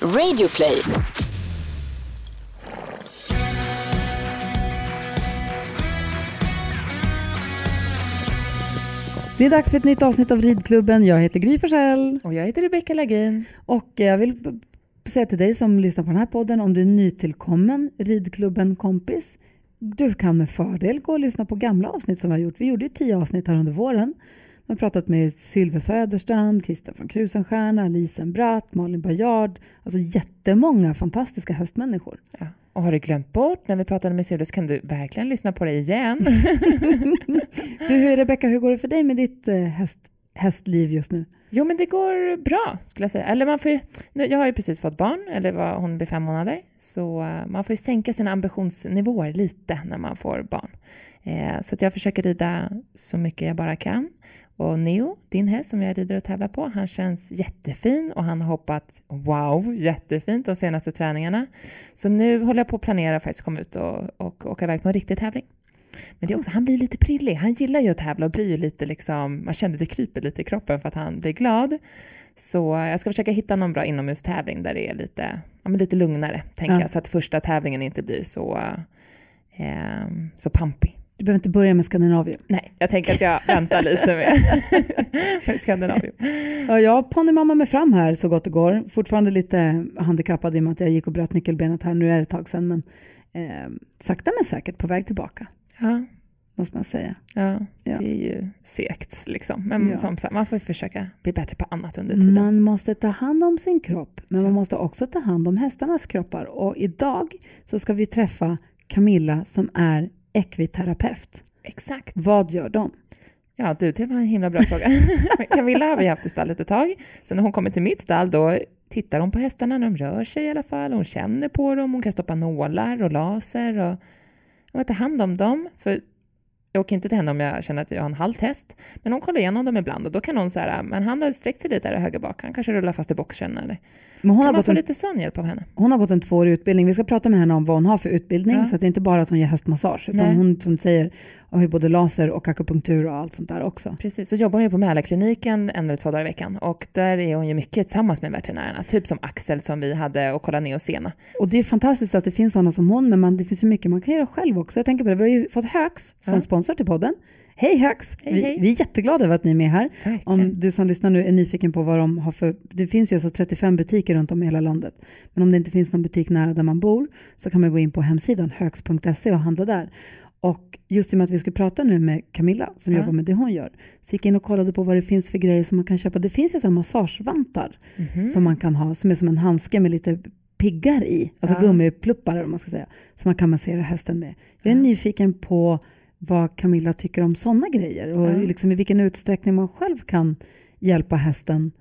Radioplay. Det är dags för ett nytt avsnitt av Ridklubben. Jag heter Gry Forssell. Och jag heter Rebecka Lagin. Och jag vill säga till dig som lyssnar på den här podden, om du är nytillkommen Ridklubben-kompis, du kan med fördel gå och lyssna på gamla avsnitt som vi har gjort. Vi gjorde ju tio avsnitt här under våren. Vi har pratat med Sylve Söderstrand, Christian från Krusenstjerna, Lisen Bratt, Malin Bajard. Alltså jättemånga fantastiska hästmänniskor. Ja. Och har du glömt bort när vi pratade med Sylvia så kan du verkligen lyssna på det igen. Du, Rebecka, hur går det för dig med ditt eh, häst, hästliv just nu? jo men det går bra skulle jag säga. Eller man får ju, jag har ju precis fått barn, eller var, hon blir fem månader. Så eh, man får ju sänka sina ambitionsnivåer lite när man får barn. Eh, så jag försöker rida så mycket jag bara kan. Och Neo, din häst som jag rider och tävlar på, han känns jättefin och han har hoppat wow, jättefint de senaste träningarna. Så nu håller jag på att planera att komma ut och, och åka iväg på en riktig tävling. Men det är också, han blir lite prillig. Han gillar ju att tävla och blir ju lite liksom, man känner det kryper lite i kroppen för att han blir glad. Så jag ska försöka hitta någon bra inomhustävling där det är lite, ja, men lite lugnare, tänker Ja. jag, så att första tävlingen inte blir så, eh, så pampig. Du behöver inte börja med Skandinavien. Nej, jag tänker att jag väntar lite med, med Skandinavien. Ja, jag ponnymamma mig fram här så gott det går. Fortfarande lite handikappad i och med att jag gick och bröt nyckelbenet här. Nu är det ett tag sedan, men eh, sakta men säkert på väg tillbaka, Ja, måste man säga. ja, Ja. det är ju segt liksom. Men Ja. som sagt, man får ju försöka bli bättre på annat under tiden. Man måste ta hand om sin kropp, men man måste också ta hand om hästarnas kroppar. Och idag så ska vi träffa Camilla som är ekviterapeut. Exakt. Vad gör de? Ja du, det var en himla bra fråga. Camilla har vi haft i stallet ett tag. Så när hon kommer till mitt stall då tittar hon på hästarna när de rör sig i alla fall. Hon känner på dem, hon kan stoppa nålar och laser och hon tar hand om dem. För jag åker inte till henne om jag känner att jag har en halt häst. Men hon kollar igenom dem ibland och då kan hon säga men han har sträckt sig lite där höger bak. Han kanske rullar fast i boxen eller Men hon, kan har man gått få en, lite sån hjälp av henne? hon har gått en tvåårig utbildning. Vi ska prata med henne om vad hon har för utbildning. Ja. Så att det är inte bara att hon ger hästmassage, utan Nej. hon som du säger har ju både laser och akupunktur och allt sånt där också. Precis, så jobbar hon ju på Mälarkliniken en eller två dagar i veckan och där är hon ju mycket tillsammans med veterinärerna. Typ som Axel som vi hade och kollade ner och sena. Och det är fantastiskt att det finns sådana som hon, men man, det finns ju mycket man kan göra själv också. Jag tänker på det, vi har ju fått Höx som Ja. sponsor till podden. Hej Höx! Hej, vi, hej. vi är jätteglada över att ni är med här. Verkligen. Om du som lyssnar nu är nyfiken på vad de har för... Det finns ju alltså 35 butiker runt om i hela landet. Men om det inte finns någon butik nära där man bor så kan man gå in på hemsidan högs.se och handla där. Och just i och med att vi ska prata nu med Camilla som Ja. jobbar med det hon gör så gick jag in och kollade på vad det finns för grejer som man kan köpa. Det finns ju så massagevantar Mhm. som man kan ha som är som en handske med lite piggar i, alltså Ja. gummipluppar om man ska säga, som man kan massera hästen med. Jag är Ja. nyfiken på vad Camilla tycker om sådana grejer och liksom i vilken utsträckning man själv kan hjälpa hästen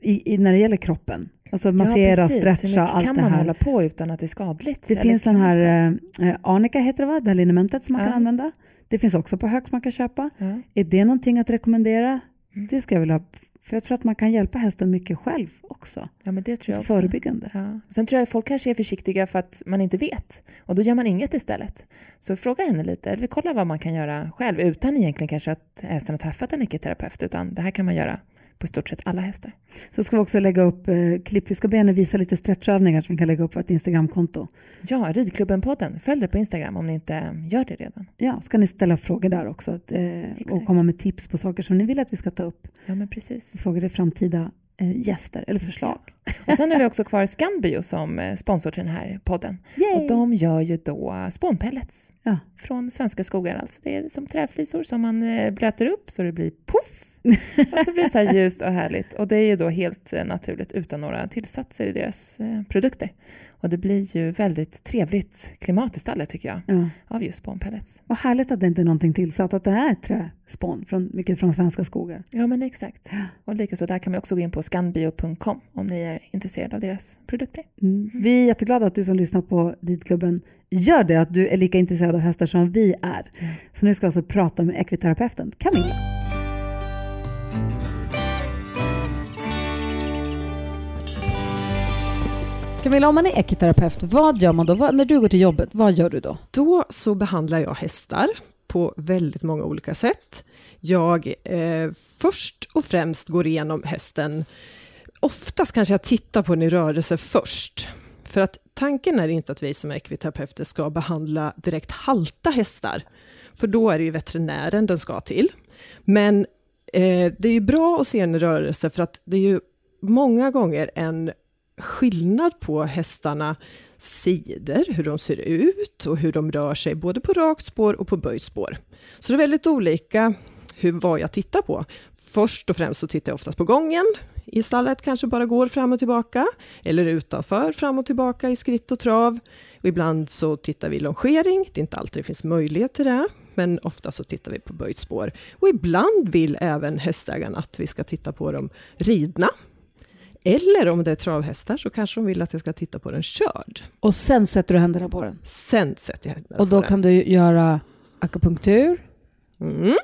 i, i, när det gäller kroppen. Alltså massera. Hur stretcha, allt kan det man här. hålla på utan att det är skadligt? Det finns kan den här skada? eh, Arnica heter det va, det här linnementet som man Ja. kan använda. Det finns också på Högs man kan köpa. Ja. Är det någonting att rekommendera? Mm. Det ska jag vilja ha. För jag tror att man kan hjälpa hästen mycket själv också. ja, men det tror jag Alltså också. förebyggande. Ja. Sen tror jag att folk kanske är försiktiga för att man inte vet. Och då gör man inget istället. Så fråga henne lite, eller kolla vad man kan göra själv utan egentligen kanske att hästen har träffat en ekoterapeut. Utan det här kan man göra på stort sett alla hästar. Så ska vi också lägga upp eh, klipp. Vi ska be henne visa lite stretchövningar som vi kan lägga upp på ett Instagramkonto. Ja, Ridklubben-podden. Följ det på Instagram om ni inte gör det redan. Ja, ska ni ställa frågor där också att, eh, och komma med tips på saker som ni vill att vi ska ta upp. Ja, men precis. Frågor till framtida eh, gäster eller förslag. Och sen har vi också kvar Scanbio som eh, sponsor till den här podden. Yay! Och de gör ju då spånpellets Ja. från svenska skogar. Alltså det är som träflisor som man eh, blöter upp så det blir poff! och så blir det så här ljust och härligt. Och det är ju då helt eh, naturligt utan några tillsatser i deras eh, produkter. Och det blir ju väldigt trevligt klimat i stallet tycker jag, Ja. av just spånpellets. Vad härligt att det inte är någonting tillsatt, att det är träspån, från, mycket från svenska skogar. Ja men exakt. Ja. Och likaså där kan man också gå in på scanbio.com om ni är intresserade av deras produkter. Mm. Vi är jätteglada att du som lyssnar på Ditklubben gör det, att du är lika intresserad av hästar som vi är. Mm. Så nu ska vi alltså prata med ekviterapeuten Camilla. Camilla, om man är ekiterapeut, vad gör man då? Vad, när du går till jobbet, vad gör du då? Då så behandlar jag hästar på väldigt många olika sätt. Jag eh, först och främst går igenom hästen oftast kanske jag tittar på den i rörelse först. För att tanken är inte att vi som ekviterapeuter ska behandla direkt halta hästar, för då är det ju veterinären den ska till. Men eh, det är ju bra att se den i rörelse för att det är ju många gånger en skillnad på hästarna sidor, hur de ser ut och hur de rör sig både på rakt spår och på böjt spår. Så det är väldigt olika hur, vad jag tittar på. Först och främst så tittar jag oftast på gången. I stallet kanske bara går fram och tillbaka eller utanför fram och tillbaka i skritt och trav. Och ibland så tittar vi longering, det är inte alltid det finns möjlighet till det, men ofta så tittar vi på böjt spår. Och ibland vill även hästägarna att vi ska titta på dem ridna. Eller om det är travhästar så kanske de vill att jag ska titta på den körd. Och sen sätter du händerna på den? Sen sätter jag händerna Och då på kan du göra akupunktur? den. Mm.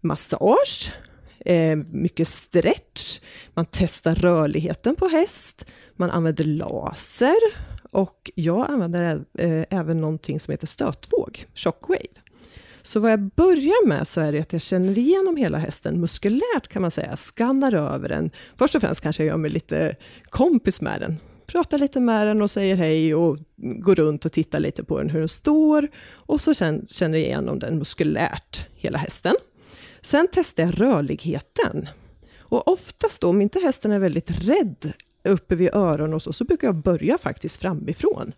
Massage, eh, mycket stretch, man testar rörligheten på häst, man använder laser och jag använder eh, även någonting som heter stötvåg, shockwave. Så vad jag börjar med så är det att jag känner igenom hela hästen muskulärt kan man säga, skannar över den. Först och främst kanske jag gör mig lite kompis med den, pratar lite med den och säger hej och går runt och tittar lite på den, hur den står och så sen känner jag igenom den muskulärt, hela hästen. Sen testar jag rörligheten. Och oftast då, om inte hästen är väldigt rädd uppe vid öronen och så, så brukar jag börja faktiskt framifrån.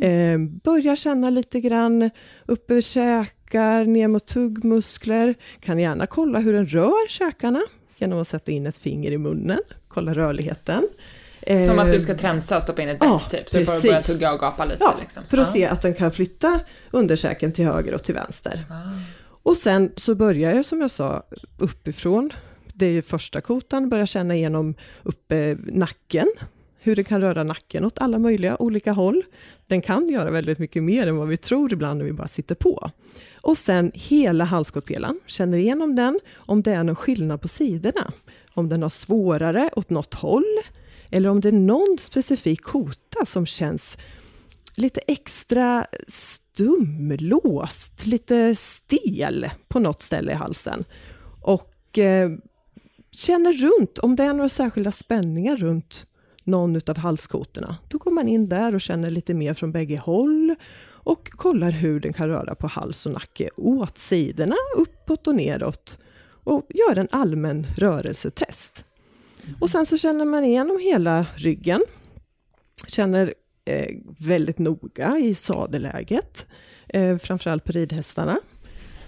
Eh, börja känna lite grann upp över käkar, ner mot tuggmuskler. Kan gärna kolla hur den rör käkarna genom att sätta in ett finger i munnen, kolla rörligheten. Som att du ska tränsa och stoppa in ett bett ja, typ, så du får börja precis. tugga och gapa lite. Ja, liksom. för att Ja. se att den kan flytta underkäken till höger och till vänster. Ah. Och sen så börjar jag som jag sa uppifrån. Det är första kotan, börja känna igenom uppe nacken. Hur den kan röra nacken åt alla möjliga olika håll. Den kan göra väldigt mycket mer än vad vi tror ibland när vi bara sitter på. Och sen hela halskotpelaren, känner igenom den, om det är någon skillnad på sidorna. Om den har svårare åt något håll, eller om det är någon specifik kota som känns lite extra stum, låst, lite stel på något ställe i halsen. Och eh, känner runt, om det är några särskilda spänningar runt någon av halskotorna, då går man in där och känner lite mer från bägge håll och kollar hur den kan röra på hals och nacke åt sidorna, uppåt och neråt och gör en allmän rörelsetest. Och sen så känner man igenom hela ryggen, känner eh, väldigt noga i sadeläget, eh, framförallt på ridhästarna.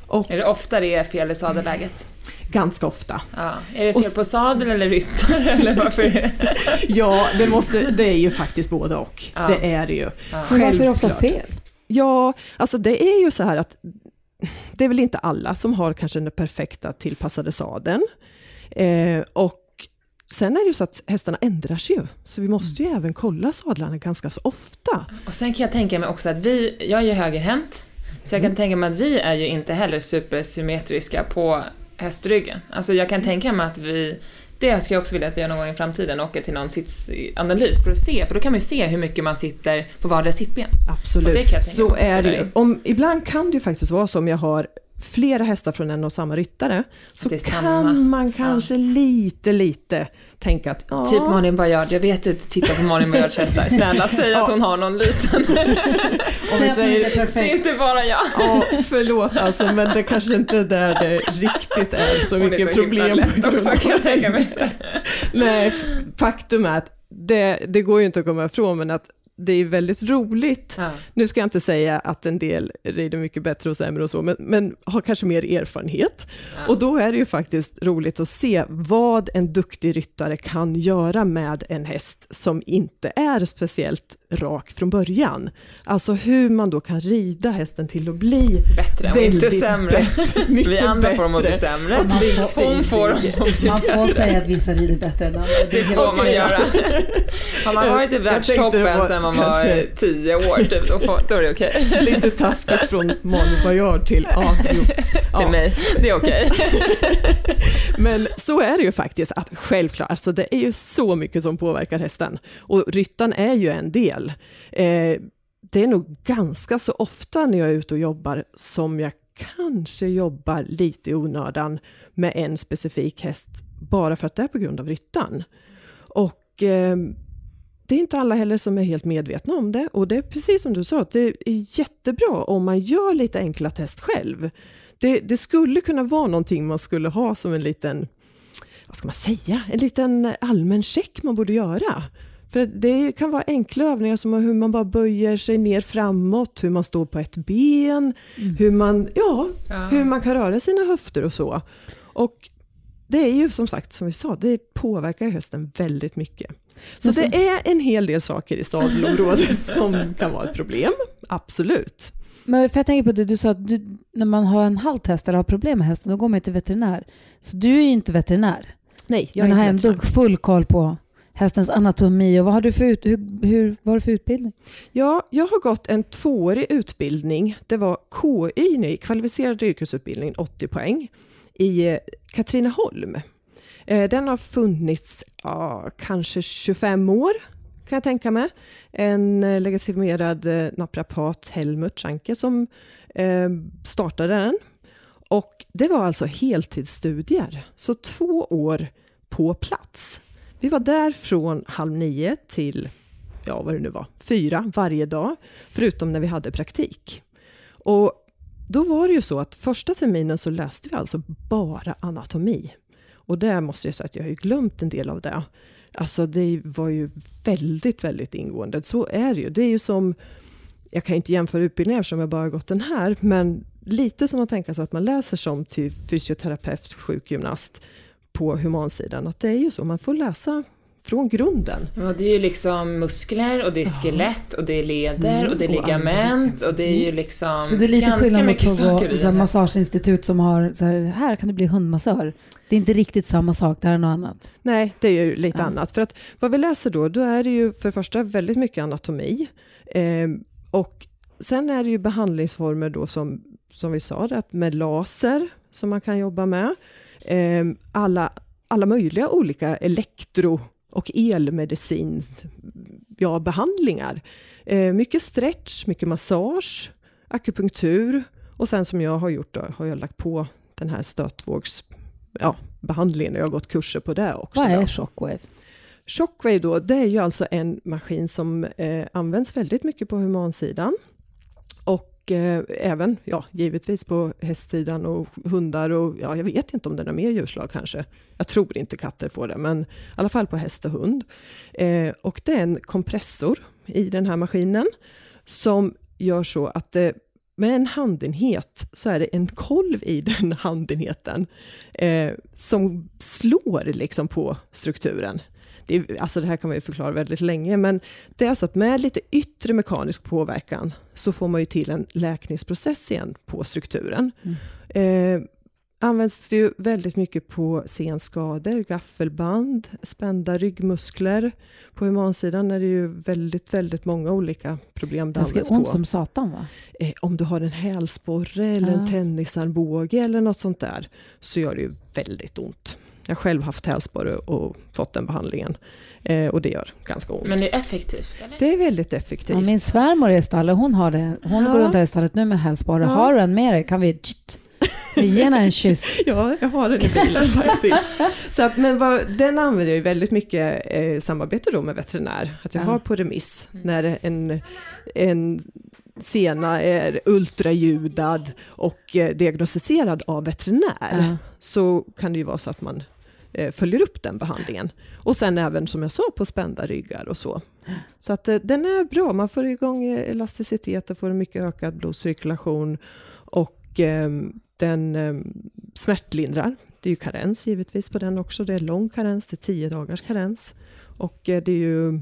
Och Är det ofta det är fel i sadeläget? Ganska ofta. Ja. Är det Och fel s- på sadel eller ryttare? eller varför det? Ja, det, måste, det är ju faktiskt både och. Ja. Det är det ju. Ja. Men varför är det ofta fel? Ja, alltså det är ju så här att det är väl inte alla som har kanske den perfekta tillpassade sadeln. Eh, och sen är det ju så att hästarna ändrar sig ju, så vi måste ju även kolla sadlarna ganska så ofta. Och sen kan jag tänka mig också att vi, jag är ju högerhänt, så jag kan tänka mig att vi är ju inte heller supersymmetriska på hästryggen. Alltså jag kan tänka mig att vi, det skulle jag också vilja att vi gör någon gång i framtiden, åker till någon sitsanalys för att se, för då kan man ju se hur mycket man sitter på vardera sittben. Absolut, så är det ju. Om, ibland kan det ju faktiskt vara så om jag har flera hästar från en och samma ryttare, så är kan samma. man kanske lite, lite tänka att ja, Typ Malin Baryard, jag vet att du tittar på Malin Baryards hästar. Snälla säg att hon har någon liten. om vi säger Det är inte bara jag. Ja, förlåt alltså, men det kanske inte är där det riktigt är så Hon är mycket så problem. också kan jag tänka mig. Nej, faktum är att det, det går ju inte att komma ifrån, men att det är väldigt roligt. Ja. Nu ska jag inte säga att en del rider mycket bättre och sämre och så, men, men har kanske mer erfarenhet. Ja. Och då är det ju faktiskt roligt att se vad en duktig ryttare kan göra med en häst som inte är speciellt rak från början. Alltså hur man då kan rida hästen till att bli Bättre och inte väldigt sämre. bättre, Vi andra får dem att bli sämre. och Hon får dem Man får säga att vissa rider bättre än andra. Det får man göra. Har man varit i världstoppen var sedan man var tio år, typ, då, får, då är det okej. Lite taskigt från Malin Baryard till, ja, jo, Till ja. mig. Det är okej. Men så är det ju faktiskt, att självklart, alltså det är ju så mycket som påverkar hästen. Och ryttan är ju en del. Eh, det är nog ganska så ofta när jag är ute och jobbar som jag kanske jobbar lite i onödan med en specifik häst, bara för att det är på grund av ryttan. Och eh, det är inte alla heller som är helt medvetna om det och det är precis som du sa, det är jättebra om man gör lite enkla test själv. Det, det skulle kunna vara någonting man skulle ha som en liten, vad ska man säga, en liten allmän check man borde göra. För det kan vara enkla övningar som hur man bara böjer sig mer framåt, hur man står på ett ben, mm. hur, man, ja, ja, hur man kan röra sina höfter och så. Och det är ju som sagt, som vi sa, det påverkar hösten väldigt mycket. Så, så det är en hel del saker i stadelområdet som kan vara ett problem, absolut. Men för jag tänker på det du sa, att du, när man har en halt häst eller har problem med hästen, då går man till veterinär. Så du är ju inte veterinär. Nej, jag är men har ändå full koll på hästens anatomi och vad har du för, ut, hur, hur, vad har du för utbildning? Ja, jag har gått en tvåårig utbildning. Det var KY nu, kvalificerad yrkesutbildning, 80 poäng, i eh, Katrineholm. Eh, den har funnits ja, kanske 25 år kan jag tänka mig. En eh, legitimerad naprapat, Helmut Schanke, som startade den. Och det var alltså heltidsstudier, så två år på plats. Vi var där från halv nio till, ja vad det nu var, fyra varje dag, förutom när vi hade praktik. Och då var det ju så att första terminen så läste vi alltså bara anatomi. Och där måste jag säga att jag har glömt en del av det. Alltså det var ju väldigt, väldigt ingående. Så är det ju. Det är ju som, jag kan inte jämföra utbildningar eftersom jag bara har gått den här, men lite som att tänka sig att man läser som till fysioterapeut, sjukgymnast på humansidan. Att det är ju så, man får läsa från grunden. Ja, det är ju liksom muskler och det är skelett och det är leder mm, och det är ligament och det är ju liksom Så det är lite skillnad mot på massageinstitut som har så här, här kan du bli hundmassör. Det är inte riktigt samma sak, det här är något annat. Nej, det är ju lite ja. annat. För att vad vi läser då, då är det ju för det första väldigt mycket anatomi eh, och sen är det ju behandlingsformer då som, som vi sa, att med laser som man kan jobba med alla, alla möjliga olika elektro och elmedicin ja, behandlingar. Eh, mycket stretch, mycket massage, akupunktur och sen som jag har gjort då, har jag lagt på den här stötvågsbehandlingen ja, och jag har gått kurser på det också. Vad är shockwave? Shockwave då, det är ju alltså en maskin som eh, används väldigt mycket på humansidan eh, även, ja, givetvis på hästsidan och hundar och ja, jag vet inte om det är mer djurslag kanske. Jag tror inte katter får det, men i alla fall på häst och hund. Eh, och det är en kompressor i den här maskinen som gör så att det med en handenhet så är det en kolv i den handenheten eh, som slår liksom på strukturen det, alltså det här kan man ju förklara väldigt länge, men det är alltså att med lite yttre mekanisk påverkan så får man ju till en läkningsprocess igen på strukturen. Mm. Eh, används det ju väldigt mycket på senskador, gaffelband, spända ryggmuskler. På humansidan är det ju väldigt, väldigt många olika problem det används på. ont som satan va? Eh, om du har en hälsporre eller ja. en tennisarmbåge eller något sånt där så gör det ju väldigt ont. Jag har själv haft hälsporre och fått den behandlingen. Eh, och det gör ganska ont. Men det är effektivt? Eller? Det är väldigt effektivt. Ja, min svärmor är i stallet, hon har det. Hon ja. går runt här i stallet nu med hälsporre. Ja. Har du en med dig kan vi Ge henne en kyss. ja, jag har den i bilen faktiskt. Så att, men vad, den använder jag väldigt mycket i eh, samarbete då med veterinär. Att jag ja. har på remiss när en, en sena är ultraljudad och eh, diagnostiserad av veterinär. Ja. Så kan det ju vara så att man Eh, följer upp den behandlingen. Och sen även som jag sa på spända ryggar och så. Så att eh, den är bra, man får igång eh, elasticitet och får en mycket ökad blodcirkulation och eh, den eh, smärtlindrar. Det är ju karens givetvis på den också, det är lång karens, det är tio dagars karens. Och eh, det är ju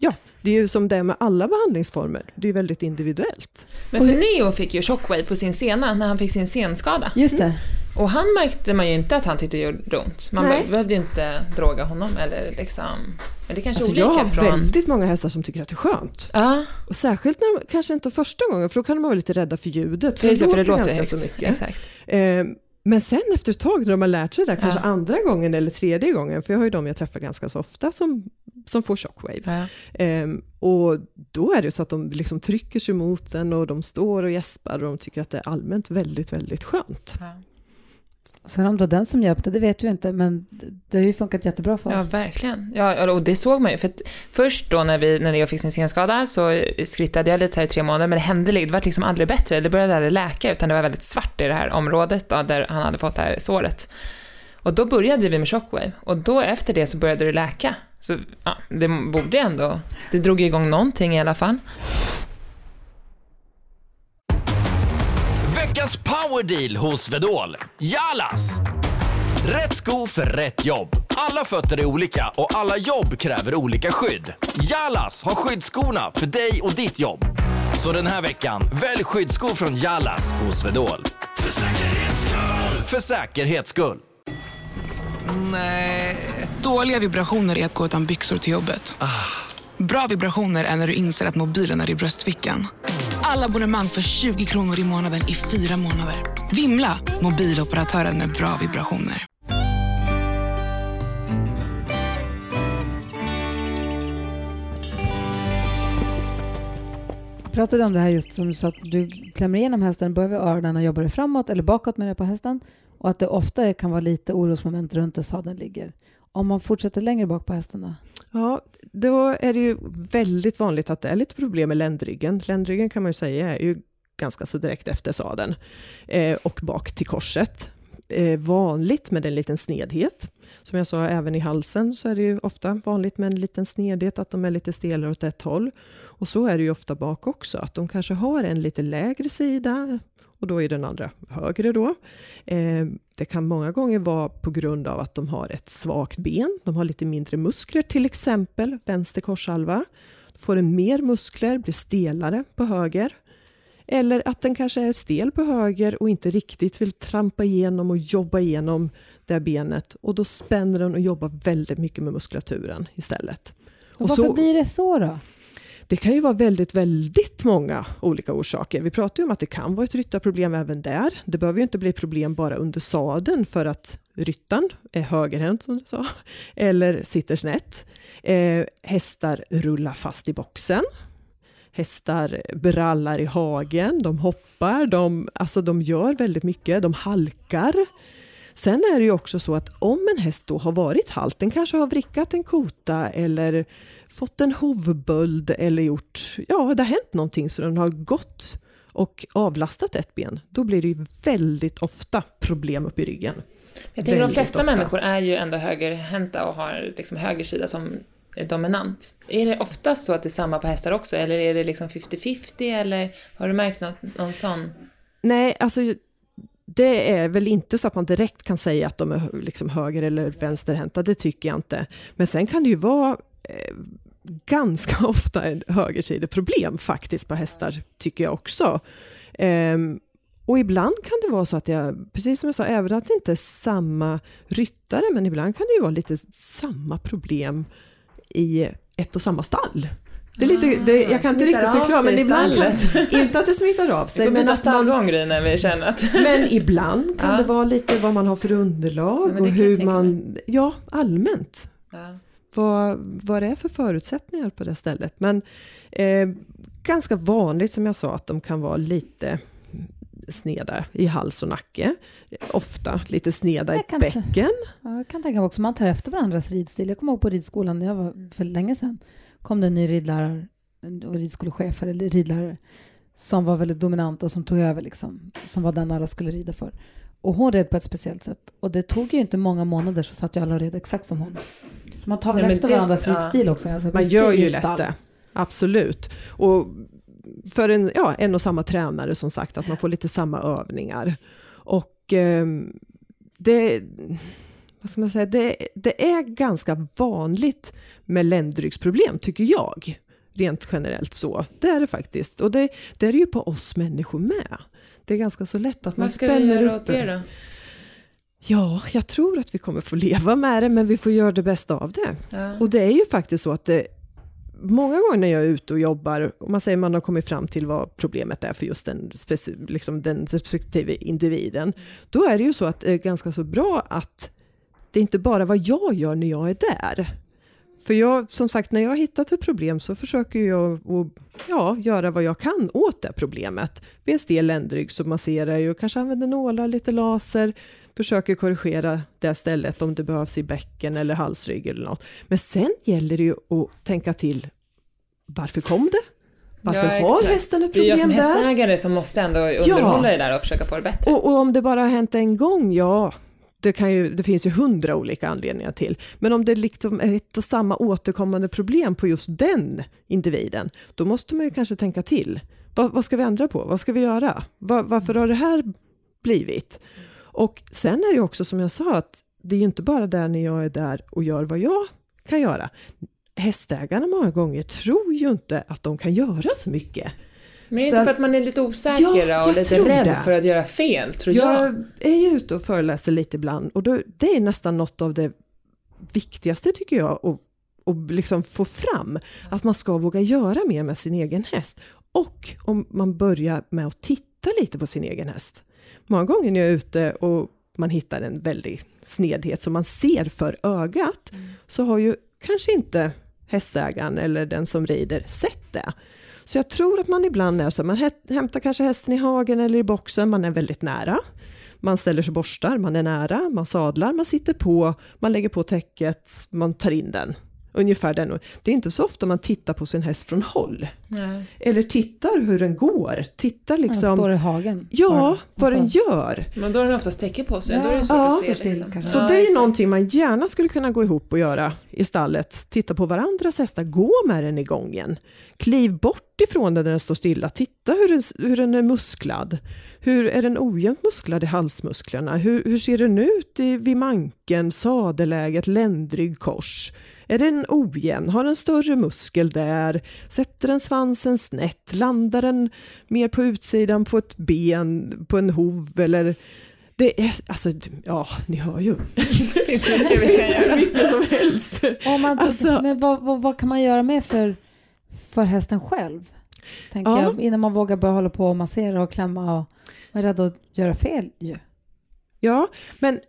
Ja, det är ju som det är med alla behandlingsformer. Det är väldigt individuellt. Men för Neo fick ju shockwave på sin sena när han fick sin senskada. Just det. Och han märkte man ju inte att han tyckte det gjorde ont. Man Nej. behövde ju inte droga honom eller liksom... Men det kanske alltså, olika jag har från... väldigt många hästar som tycker att det är skönt. Ja. Och särskilt när de, kanske inte första gången, för då kan de vara lite rädda för ljudet. För, för det, låter, ganska högt. så mycket. Exakt. Eh, men sen efter ett tag när de har lärt sig det, där, kanske ja. andra gången eller tredje gången, för jag har ju de jag träffar ganska så ofta som, som får shockwave. Ja. Ehm, och då är det så att de liksom trycker sig mot den och de står och gäspar och de tycker att det är allmänt väldigt, väldigt skönt. Ja. Sen om det var den som hjälpte, det vet du inte, men det har ju funkat jättebra för Ja, oss. verkligen. Ja, och det såg man ju. För att först då när, vi, när jag fick sin senskada så skrittade jag lite så här i tre månader, men det hände det var liksom aldrig bättre. Det började aldrig läka, utan det var väldigt svart i det här området då, där han hade fått det här såret. Och då började vi med Shockwave, och då efter det så började det läka. Så ja, det borde ändå, det drog igång någonting i alla fall. Veckans powerdeal hos Swedol. Jalas! Rätt sko för rätt jobb. Alla fötter är olika och alla jobb kräver olika skydd. Jalas har skyddsskorna för dig och ditt jobb. Så den här veckan, välj skyddsskor från Jalas hos Swedol. För säkerhets skull! För säkerhets skull. Nej. Dåliga vibrationer är att gå utan byxor till jobbet. Bra vibrationer är när du inser att mobilen är i bröstfickan. Alla abonnemang för 20 kronor i månaden i fyra månader. Vimla! Mobiloperatören med bra vibrationer. Vi pratade om det här just som du sa, att du klämmer igenom hästen, börjar vid öronen och jobbar framåt eller bakåt med det på hästen och att det ofta kan vara lite orosmoment runt där sadeln ligger. Om man fortsätter längre bak på hästen då? Ja, då är det ju väldigt vanligt att det är lite problem med ländryggen. Ländryggen kan man ju säga är ju ganska så direkt efter sadeln eh, och bak till korset. Eh, vanligt med en liten snedhet. Som jag sa, även i halsen så är det ju ofta vanligt med en liten snedhet, att de är lite stelare åt ett håll. Och så är det ju ofta bak också, att de kanske har en lite lägre sida och då är den andra högre då. Eh, det kan många gånger vara på grund av att de har ett svagt ben, de har lite mindre muskler, till exempel vänster korshalva. Får den mer muskler, blir stelare på höger. Eller att den kanske är stel på höger och inte riktigt vill trampa igenom och jobba igenom det benet och då spänner den och jobbar väldigt mycket med muskulaturen istället. Och varför så, blir det så då? Det kan ju vara väldigt, väldigt många olika orsaker. Vi pratar ju om att det kan vara ett ryttarproblem även där. Det behöver ju inte bli problem bara under sadeln för att ryttaren är högerhänt som du sa, eller sitter snett. Eh, hästar rullar fast i boxen. Hästar brallar i hagen, de hoppar, de, alltså de gör väldigt mycket, de halkar. Sen är det ju också så att om en häst då har varit halt, den kanske har vrickat en kota eller fått en hovböld eller gjort, ja det har hänt någonting så den har gått och avlastat ett ben, då blir det ju väldigt ofta problem upp i ryggen. Jag tänker de flesta ofta. människor är ju ändå högerhänta och har liksom höger sida som dominant. Är det ofta så att det är samma på hästar också eller är det liksom 50-50 eller har du märkt något, någon sån? Nej, alltså det är väl inte så att man direkt kan säga att de är liksom höger eller vänsterhänta, det tycker jag inte. Men sen kan det ju vara eh, ganska ofta ett högersideproblem faktiskt på hästar, tycker jag också. Eh, och ibland kan det vara så att jag, precis som jag sa, även att det inte är samma ryttare, men ibland kan det ju vara lite samma problem i ett och samma stall. Det är lite, det, jag kan inte riktigt förklara, men ibland kan, inte att det smittar av sig. Vi får men byta stallgång när vi känner att... Men ibland kan ja. det vara lite vad man har för underlag ja, och hur man, ja allmänt. Ja. Vad, vad det är för förutsättningar på det stället. Men eh, ganska vanligt som jag sa att de kan vara lite sneda i hals och nacke. Ofta lite sneda i bäcken. Ja, jag kan tänka mig också man tar efter varandras ridstil. Jag kommer ihåg på ridskolan, jag var för länge sedan, kom det en ny ridlärare, ridskolechef eller ridlärare som var väldigt dominant och som tog över, liksom, som var den alla skulle rida för. Och hon red på ett speciellt sätt. Och det tog ju inte många månader så satt ju alla och red exakt som hon. Så man tar väl Nej, efter det, varandras ja. ridstil också. Alltså, man gör ju lätt det. Absolut. Och för en, ja, en och samma tränare som sagt, att man får lite samma övningar. Och eh, det, vad ska man säga, det, det är ganska vanligt med ländryggsproblem tycker jag. Rent generellt så. Det är det faktiskt. Och det, det är det ju på oss människor med. Det är ganska så lätt att man spänner upp. Vad ska vi göra åt det då? Ja, jag tror att vi kommer få leva med det, men vi får göra det bästa av det. Ja. Och det är ju faktiskt så att det, många gånger när jag är ute och jobbar, och man säger man har kommit fram till vad problemet är för just den, liksom den respektive individen, då är det ju så att det är ganska så bra att det är inte bara vad jag gör när jag är där. För jag, som sagt, när jag har hittat ett problem så försöker jag att, ja, göra vad jag kan åt det problemet. Vid en stel ländrygg så masserar jag och kanske använder nålar, lite laser, försöker korrigera det stället om det behövs i bäcken eller halsrygg eller något. Men sen gäller det ju att tänka till, varför kom det? Varför Ja, har hästen ett Det är jag problem som där? hästägare som måste ändå underhålla det där och försöka få det bättre. Och, och om det bara har hänt en gång, ja, det, kan ju, det finns ju hundra olika anledningar till. Men om det liksom är ett och samma återkommande problem på just den individen, då måste man ju kanske tänka till. Vad, vad ska vi ändra på? Vad ska vi göra? Va, varför har det här blivit? Och sen är det ju också som jag sa, att det är ju inte bara där när jag är där och gör vad jag kan göra. Hästägarna många gånger tror ju inte att de kan göra så mycket. Men är det inte för att man är lite osäker Ja, och lite rädd det. för att göra fel, tror jag. Jag är ju ute och föreläser lite ibland och då, det är nästan något av det viktigaste tycker jag att, att liksom få fram. Att man ska våga göra mer med sin egen häst. Och om man börjar med att titta lite på sin egen häst. Många gånger när jag är ute och man hittar en väldig snedhet som man ser för ögat så har ju kanske inte hästägaren eller den som rider sett det. Så jag tror att man ibland är så, man hämtar kanske hästen i hagen eller i boxen, man är väldigt nära. Man ställer sig och borstar, man är nära, man sadlar, man sitter på, man lägger på täcket, man tar in den. Ungefär den. Det är inte så ofta man tittar på sin häst från håll. Nej. Eller tittar hur den går, tittar Den står liksom, i hagen. ja, vad den Alltså, gör. Men då har den oftast täcke på sig, Ja, då är det svårt ja, att se. Liksom. Så Ja, det är exakt. någonting man gärna skulle kunna gå ihop och göra i stallet. Titta på varandras hästar, gå med den i gången. Kliv bort ifrån den när den står stilla. Titta hur den, hur den är musklad. Hur Är den ojämnt musklad i halsmusklerna? Hur, hur ser den ut i, vid manken, sadeläget, ländrygg, kors? Är den ojämn? Har den större muskel där? Sätter den svansen snett? Landar den mer på utsidan på ett ben, på en hov eller det är, alltså, ja, ni hör ju. Det finns mycket vi kan göra. är mycket som helst. Om man, Alltså- men vad, vad, vad kan man göra med för, för hästen själv? Tänker Ja. jag, innan man vågar börja hålla på och massera och klämma och vara rädd att göra fel ju. Ja, men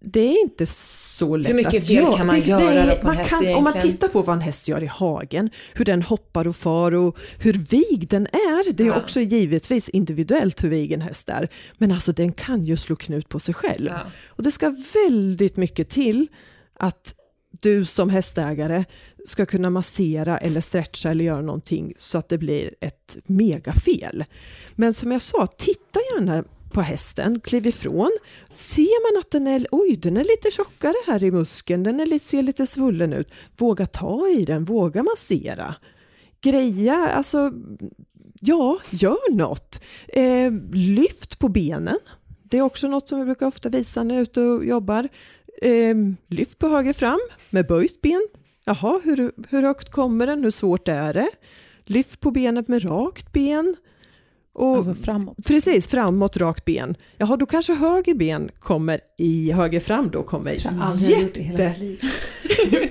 det är inte så lätt Hur mycket fel kan man Det- göra det är- på en man häst kan, Om man egentligen? tittar på vad en häst gör i hagen, hur den hoppar och far och hur vig den är. Det är Ja. också givetvis individuellt hur vig en häst är. Men alltså den kan ju slå knut på sig själv. Ja. Och det ska väldigt mycket till att du som hästägare ska kunna massera eller stretcha eller göra någonting så att det blir ett megafel. Men som jag sa, titta gärna på hästen, kliv ifrån. Ser man att den är, oj, den är lite tjockare här i muskeln, den är lite, ser lite svullen ut, våga ta i den, våga massera. Greja, alltså ja, gör något. Eh, lyft på benen. Det är också något som vi brukar ofta visa när jag är ute och jobbar. Eh, lyft på höger fram med böjt ben. Jaha, hur, hur högt kommer den? Hur svårt är det? Lyft på benet med rakt ben. Och Alltså framåt. Precis, framåt, rakt ben. Jaha, då kanske höger ben kommer i höger fram då kommer Jag har aldrig gjort det i hela jätte... mitt liv.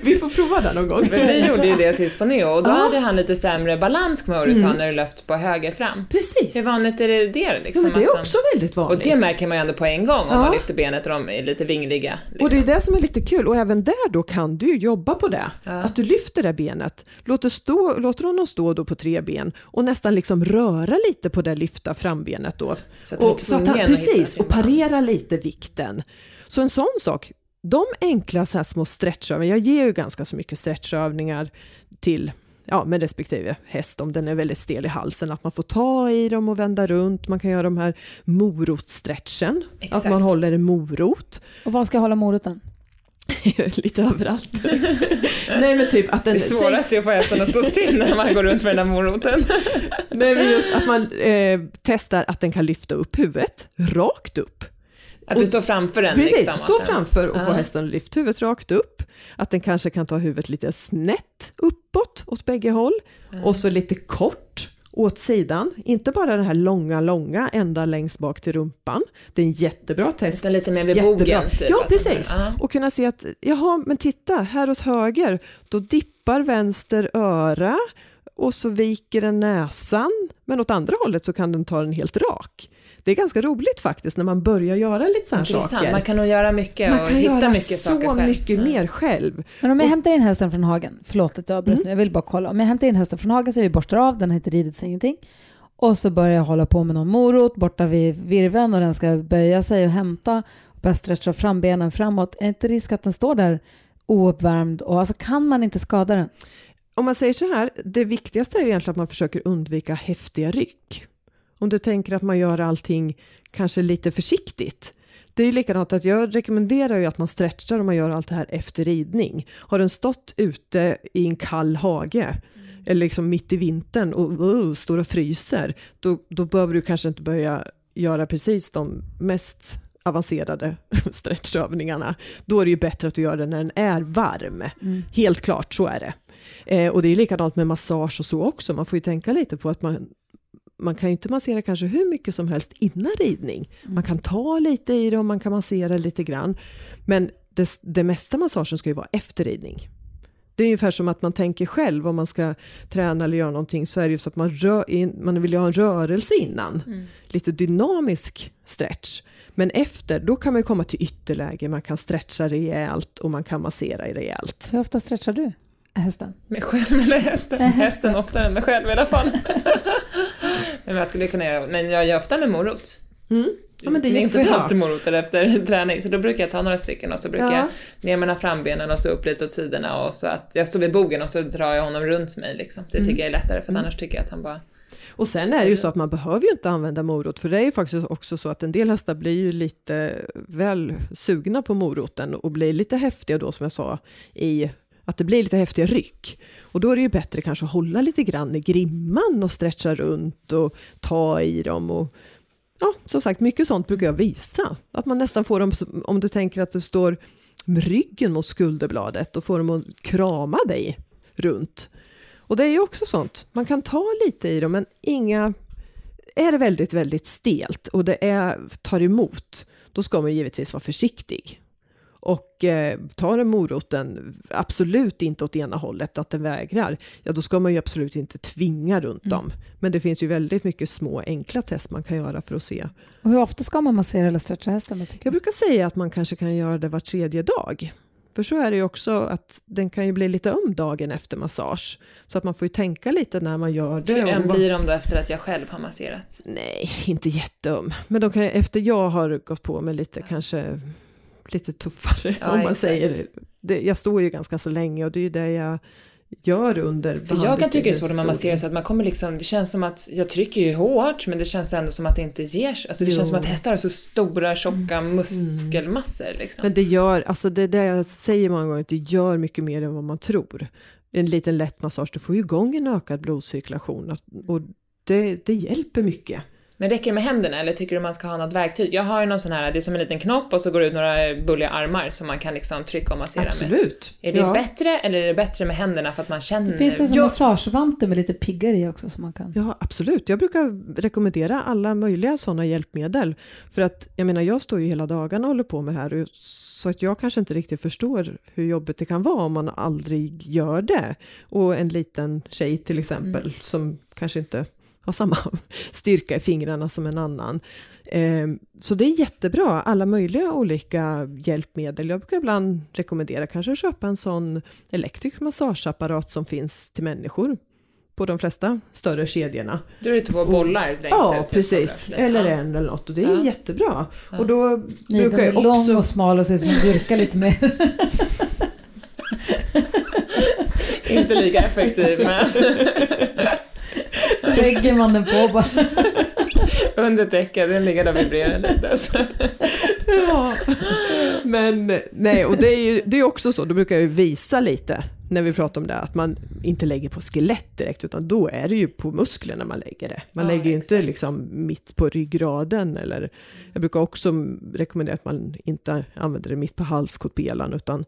Vi får prova det någon gång. Men vi gjorde ju det sist på Neo och då Ja. hade han lite sämre balans kommer jag ihåg du Mm. sa när du lyft på höger fram. Precis. Hur vanligt är det det Ja, liksom? men det är han- också väldigt vanligt. Och det märker man ju ändå på en gång om Ja. man lyfter benet och de är lite vingliga. Liksom. Och det är det som är lite kul och även där då kan du ju jobba på det. Ja. Att du lyfter det benet, låter, stå, låter honom stå då på tre ben och nästan liksom röra lite på det lyfta frambenet då. Så att och, så att han, att precis, och parera lite vikten. Så en sån sak, de enkla så här små stretchövningar, jag ger ju ganska så mycket stretchövningar till ja, med respektive häst om den är väldigt stel i halsen, att man får ta i dem och vända runt, man kan göra de här morotstretchen, att Exakt. man håller en morot. Och var ska jag hålla moroten? lite överallt. Nej men typ att den... Det svåraste är att få hästen att stå still när man går runt med den där moroten. Nej men just att man eh, testar att den kan lyfta upp huvudet rakt upp. Att du står framför den Precis, liksom. stå framför och få Ja. hästen att lyfta huvudet rakt upp. Att den kanske kan ta huvudet lite snett uppåt åt bägge håll och så lite kort åt sidan. Inte bara den här långa, långa ända längst bak till rumpan. Det är en jättebra test. Utan lite mer vid Jättebra. bogen. Typ, ja, precis. Ja. Och kunna se att, jaha, men titta, här åt höger, då dippar vänster öra och så viker den näsan, men åt andra hållet så kan den ta den helt rak. Det är ganska roligt faktiskt när man börjar göra lite sådana saker. Man kan nog göra mycket Man och kan hitta göra mycket så saker själv. mycket Mm. mer själv. Men om jag hämtar in hästen från hagen, förlåt att jag avbröt Mm. nu, jag vill bara kolla. Om jag hämtar in hästen från hagen så vi borstar av, den har inte ridits ingenting. Och så börjar jag hålla på med någon morot borta vid virven och den ska böja sig och hämta och börja stretcha fram benen framåt. Är inte risk att den står där ouppvärmd och alltså kan man inte skada den? Om man säger så här, det viktigaste är ju egentligen att man försöker undvika häftiga ryck. Om du tänker att man gör allting kanske lite försiktigt. Det är ju likadant att jag rekommenderar ju att man stretchar om man gör allt det här efter ridning. Har den stått ute i en kall hage eller liksom mitt i vintern och uh, står och fryser, då, då behöver du kanske inte börja göra precis de mest avancerade stretchövningarna. Då är det ju bättre att du gör det när den är varm. Helt klart, så är det. Eh, och det är likadant med massage och så också. Man får ju tänka lite på att man, man kan ju inte massera kanske hur mycket som helst innan ridning. Man kan ta lite i det och man kan massera lite grann. Men det, det mesta massagen ska ju vara efter ridning. Det är ungefär som att man tänker själv om man ska träna eller göra någonting så är det ju så att man, rör in, man vill ju ha en rörelse innan. Lite dynamisk stretch. Men efter, då kan man ju komma till ytterläge, man kan stretcha rejält och man kan massera rejält. Hur ofta stretchar du hästen? Mig själv eller hästen? Nej, hästen. hästen oftare än mig själv i alla fall. men jag skulle kunna göra, men jag gör ofta med morot. Mm. Ja, men det är får ju jättebra. alltid morötter efter träning, så då brukar jag ta några stycken och så brukar Ja. jag ner mellan frambenen och så upp lite åt sidorna och så att jag står vid bogen och så drar jag honom runt mig liksom. Det tycker jag är lättare för att annars tycker jag att han bara... Och sen är det ju så att man behöver ju inte använda morot, för det är ju faktiskt också så att en del hästar blir ju lite väl sugna på moroten och blir lite häftiga då som jag sa i att det blir lite häftiga ryck. Och då är det ju bättre kanske att hålla lite grann i grimman och stretcha runt och ta i dem och ja, som sagt, mycket sånt brukar jag visa. Att man nästan får dem, om du tänker att du står med ryggen mot skulderbladet och får dem att krama dig runt. Och det är ju också sånt, man kan ta lite i dem men inga, är det väldigt, väldigt stelt och det är, tar emot, då ska man givetvis vara försiktig. Och eh, tar en moroten absolut inte åt ena hållet, att den vägrar, ja då ska man ju absolut inte tvinga runt dem. Men det finns ju väldigt mycket små enkla test man kan göra för att se. Och hur ofta ska man massera eller stretcha hästen? Jag brukar säga att man kanske kan göra det var tredje dag. För så är det ju också att den kan ju bli lite öm dagen efter massage. Så att man får ju tänka lite när man gör det. Hur vad- blir de då efter att jag själv har masserat? Nej, inte jätteöm. Men de kan, efter jag har gått på med lite kanske lite tuffare Ja, om man exakt. säger. Det, jag står ju ganska så länge och det är ju det jag gör under För jag kan tycka det är svårt när man masserar så att man kommer liksom, det känns som att, jag trycker ju hårt men det känns ändå som att det inte ger sig. Alltså det Jo. känns som att hästar har så stora tjocka muskelmassor liksom. Men det gör, alltså det är det jag säger många gånger, att det gör mycket mer än vad man tror. En liten lätt massage, du får ju igång en ökad blodcirkulation och det, det hjälper mycket. Men räcker det med händerna eller tycker du man ska ha något verktyg? Jag har ju någon sån här, det är som en liten knopp och så går det ut några bulliga armar som man kan liksom trycka och massera med. Absolut. Är det ja. bättre eller är det bättre med händerna för att man känner? Det finns en sån Jag- massagevante med lite piggar i också som man kan... Ja, absolut. Jag brukar rekommendera alla möjliga sådana hjälpmedel. För att jag menar, jag står ju hela dagarna och håller på med det här. Så att jag kanske inte riktigt förstår hur jobbigt det kan vara om man aldrig gör det. Och en liten tjej till exempel som kanske inte har samma styrka i fingrarna som en annan. Ehm, Så det är jättebra, alla möjliga olika hjälpmedel. Jag brukar ibland rekommendera kanske köpa en sån elektrisk massageapparat som finns till människor på de flesta större kedjorna. Då är det två bollar Ja, ut. precis. Ja. Eller en eller något och det är Ja. jättebra. Och då Nej, brukar jag lång också... och smal och ser ut som en gurka lite mer. Inte lika effektiv men Så lägger man den på bara. under täcket, den ligger där och vibrerar lite. Ja. Men nej, och det är ju det är också så, då brukar jag ju visa lite när vi pratar om det, att man inte lägger på skelett direkt, utan då är det ju på musklerna man lägger det. Man Ja, lägger ju inte liksom mitt på ryggraden eller jag brukar också rekommendera att man inte använder det mitt på halskotpelan utan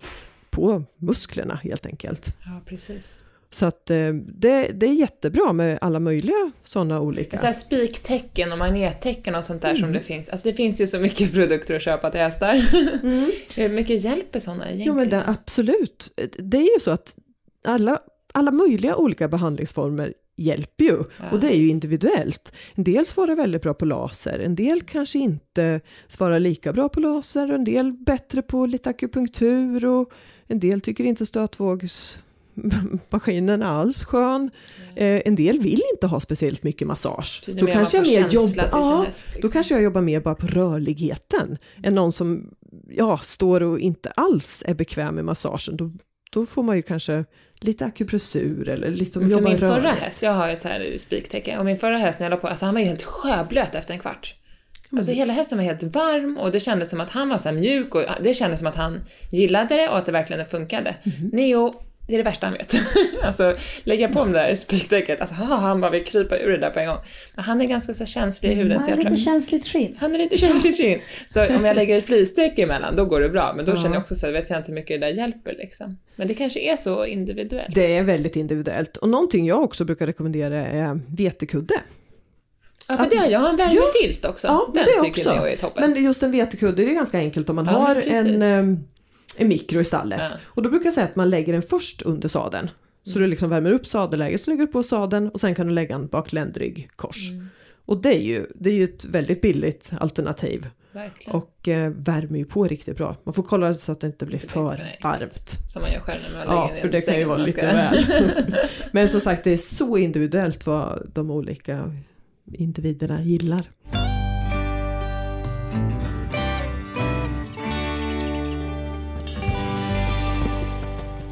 på musklerna helt enkelt. Ja, precis. Så att eh, det, det är jättebra med alla mögliga sådana olika. Så här spiktecken och magnettäcken och sånt där Mm. som det finns. Alltså det finns ju så mycket produkter att köpa till hästar. Hur mycket hjälper sådana egentligen? Jo men det, absolut. Det är ju så att alla, alla möjliga olika behandlingsformer hjälper ju och det är ju individuellt. En del svarar väldigt bra på laser, en del kanske inte svarar lika bra på laser, en del bättre på lite akupunktur och en del tycker inte stötvågsmaskinen är alls skön. Eh, en del vill inte ha speciellt mycket massage. Då kanske, jag mer jobb, känsla till sin ja, häst, liksom. då kanske jag jobbar mer bara på rörligheten än någon som ja, står och inte alls är bekväm med massagen. Då, då får man ju kanske lite akupressur eller liksom Men för jobba min förra rörligt. häst, jag har ju så här spiktäcke, och min förra häst när jag la på, alltså han var ju helt sjöblöt efter en kvart. Alltså hela hästen var helt varm och det kändes som att han var så mjuk och det kändes som att han gillade det och att det verkligen funkade. Neo, det är det värsta han vet. alltså lägga på det där spiktäcket, att haha, han bara vill krypa ur det där på en gång. Men han är ganska så känslig i huden har tror lite känsligt skinn. han är lite känslig skinn. Så om jag lägger ett flisstreck emellan, då går det bra. Men då känner jag också så här, vet jag inte hur mycket det där hjälper liksom. Men det kanske är så individuellt. Det är väldigt individuellt. Och någonting jag också brukar rekommendera är vetekudde. Ja, för det har jag. har en värmefilt också. Ja, men Den det tycker också. jag är toppen. Men just en vetekudde det är ganska enkelt om man Ja, har en, en mikro i stallet. Ja. Och då brukar jag säga att man lägger den först under sadeln. Så du liksom värmer upp sadelläget, så lägger du på sadeln och sen kan du lägga en bak ländrygg kors. Mm. Och det är, ju, det är ju ett väldigt billigt alternativ Verkligen. och eh, värmer ju på riktigt bra. Man får kolla så att det inte blir för Nej, varmt. Som man gör själv när man Ja, för det kan ju vara lite ska- väl. Men som sagt, det är så individuellt vad de olika individerna gillar.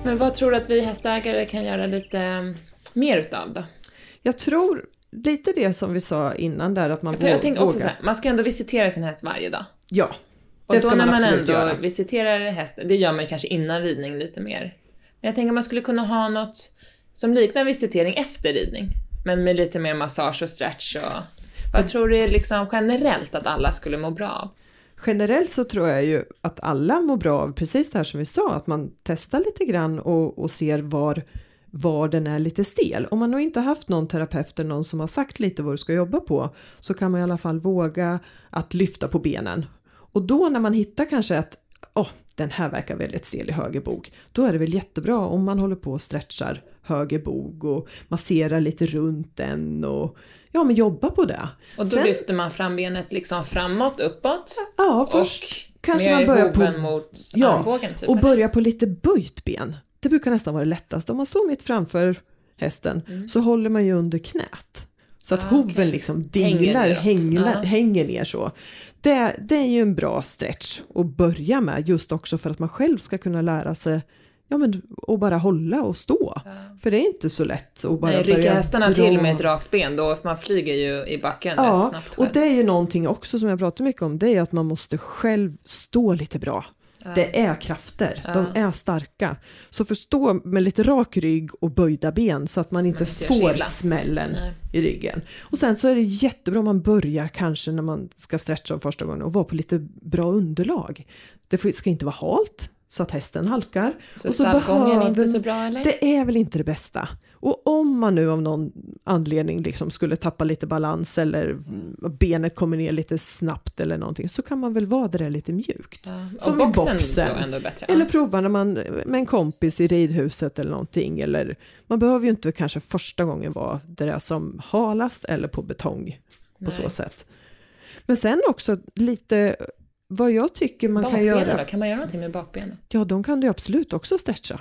Men vad tror du att vi hästägare kan göra lite mm, mer utav då? Jag tror lite det som vi sa innan där att man För jag tänker också vågar. så här, man ska ändå visitera sin häst varje dag. Ja, Och det då ska när man man absolut ändå göra. visiterar hästen, det gör man ju kanske innan ridning lite mer. Men jag tänker man skulle kunna ha något som liknar visitering efter ridning. Men med lite mer massage och stretch och... Vad tror du liksom generellt att alla skulle må bra av? Generellt så tror jag ju att alla mår bra av precis det här som vi sa, att man testar lite grann och, och ser var, var den är lite stel. Om man nog inte haft någon terapeut eller någon som har sagt lite vad du ska jobba på så kan man i alla fall våga att lyfta på benen. Och då när man hittar kanske att oh, den här verkar väldigt stel i höger bog, då är det väl jättebra om man håller på och stretchar höger bog och masserar lite runt den och ja, men jobba på det. Och då Sen- lyfter man frambenet liksom framåt, uppåt. Ja, först och kanske man börjar på mot Ja, armbågen typ. och börja på lite böjt ben. Det brukar nästan vara det lättaste. Om man står mitt framför hästen så håller man ju under knät. Så att Mm. Ah, hoven okej. liksom Hänger dinglar, neråt. hänglar, Ja. hänger ner så. Det, det är ju en bra stretch att börja med just också för att man själv ska kunna lära sig ja, men, att bara hålla och stå. För det är inte så lätt att bara Nej, rycka börja hästarna dra. till med ett rakt ben, då man flyger ju i backen rätt Ja, snabbt. och själv. det är ju någonting också som jag pratar mycket om, det är att man måste själv stå lite bra. Det är krafter, de är starka. Så förstå med lite rak rygg och böjda ben så att man inte sig får smällen Nej. i ryggen. Och sen så är det jättebra om man börjar kanske när man ska stretcha första gången och vara på lite bra underlag. Det ska inte vara halt så att hästen halkar. Så och stallgången är inte behöver- så bra eller? det är väl inte det bästa. Och om man nu av någon anledning liksom skulle tappa lite balans eller benet kommer ner lite snabbt eller någonting så kan man väl vara där lite mjukt. Ja. Som och i boxen, boxen. ändå bättre? Eller prova när man med en kompis i ridhuset eller någonting. Eller, man behöver ju inte kanske första gången vara där det är som halast eller på betong på så sätt. Men sen också lite vad jag tycker man kan Bakbenen göra. då? Kan man göra någonting med bakbenen? Ja, de kan du absolut också stretcha.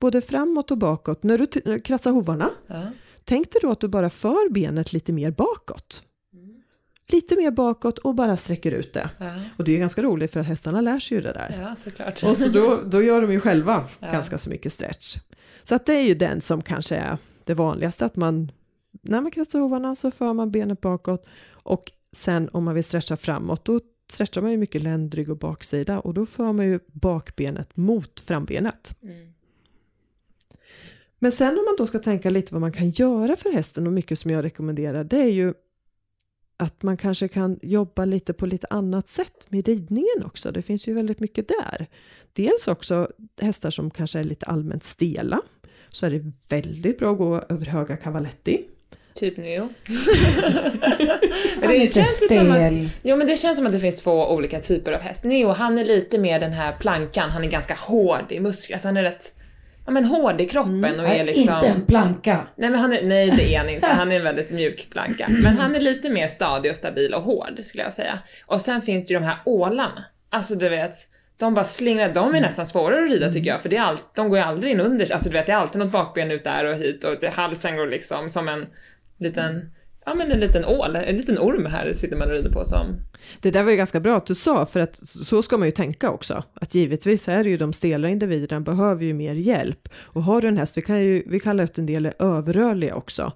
Både framåt och bakåt. När du t- kratsar hovarna, Ja. tänk dig då att du bara för benet lite mer bakåt. Lite mer bakåt och bara sträcker ut det. Ja, Och det är ganska roligt för att hästarna lär sig ju det där. ja såklart. Och så då, då gör de ju själva Ja. ganska så mycket stretch. Så att det är ju den som kanske är det vanligaste, att man när man kratsar hovarna så för man benet bakåt och sen om man vill stretcha framåt då stretchar man ju mycket ländrygg och baksida och då för man ju bakbenet mot frambenet. Mm. Men sen om man då ska tänka lite vad man kan göra för hästen och mycket som jag rekommenderar det är ju att man kanske kan jobba lite på lite annat sätt med ridningen också. Det finns ju väldigt mycket där. Dels också hästar som kanske är lite allmänt stela så är det väldigt bra att gå över höga cavaletti. Typ Neo. Han är lite ju som att, stel. jo, men det känns som att det finns två olika typer av häst. Neo, han är lite mer den här plankan, han är ganska hård i muskler, alltså han är rätt ja, men hård i kroppen och är Är liksom... Inte en planka. Nej, men han är, nej, det är han inte. Han är en väldigt mjuk planka. Men han är lite mer stadig och stabil och hård, skulle jag säga. Och sen finns det ju de här ålarna. Alltså, du vet, de bara slingrar. De är nästan svårare att rida tycker jag, för det är all, de går ju aldrig in under. Alltså, du vet, det är alltid något bakben ut där och hit och det, halsen går liksom som en liten, ja men en liten ål, en liten orm här sitter man och rider på som. Det där var ju ganska bra att du sa, för att så ska man ju tänka också. Att givetvis är det ju de stela individerna behöver ju mer hjälp. Och har du en häst, vi, kan ju, vi kallar ut en del är överrörliga också.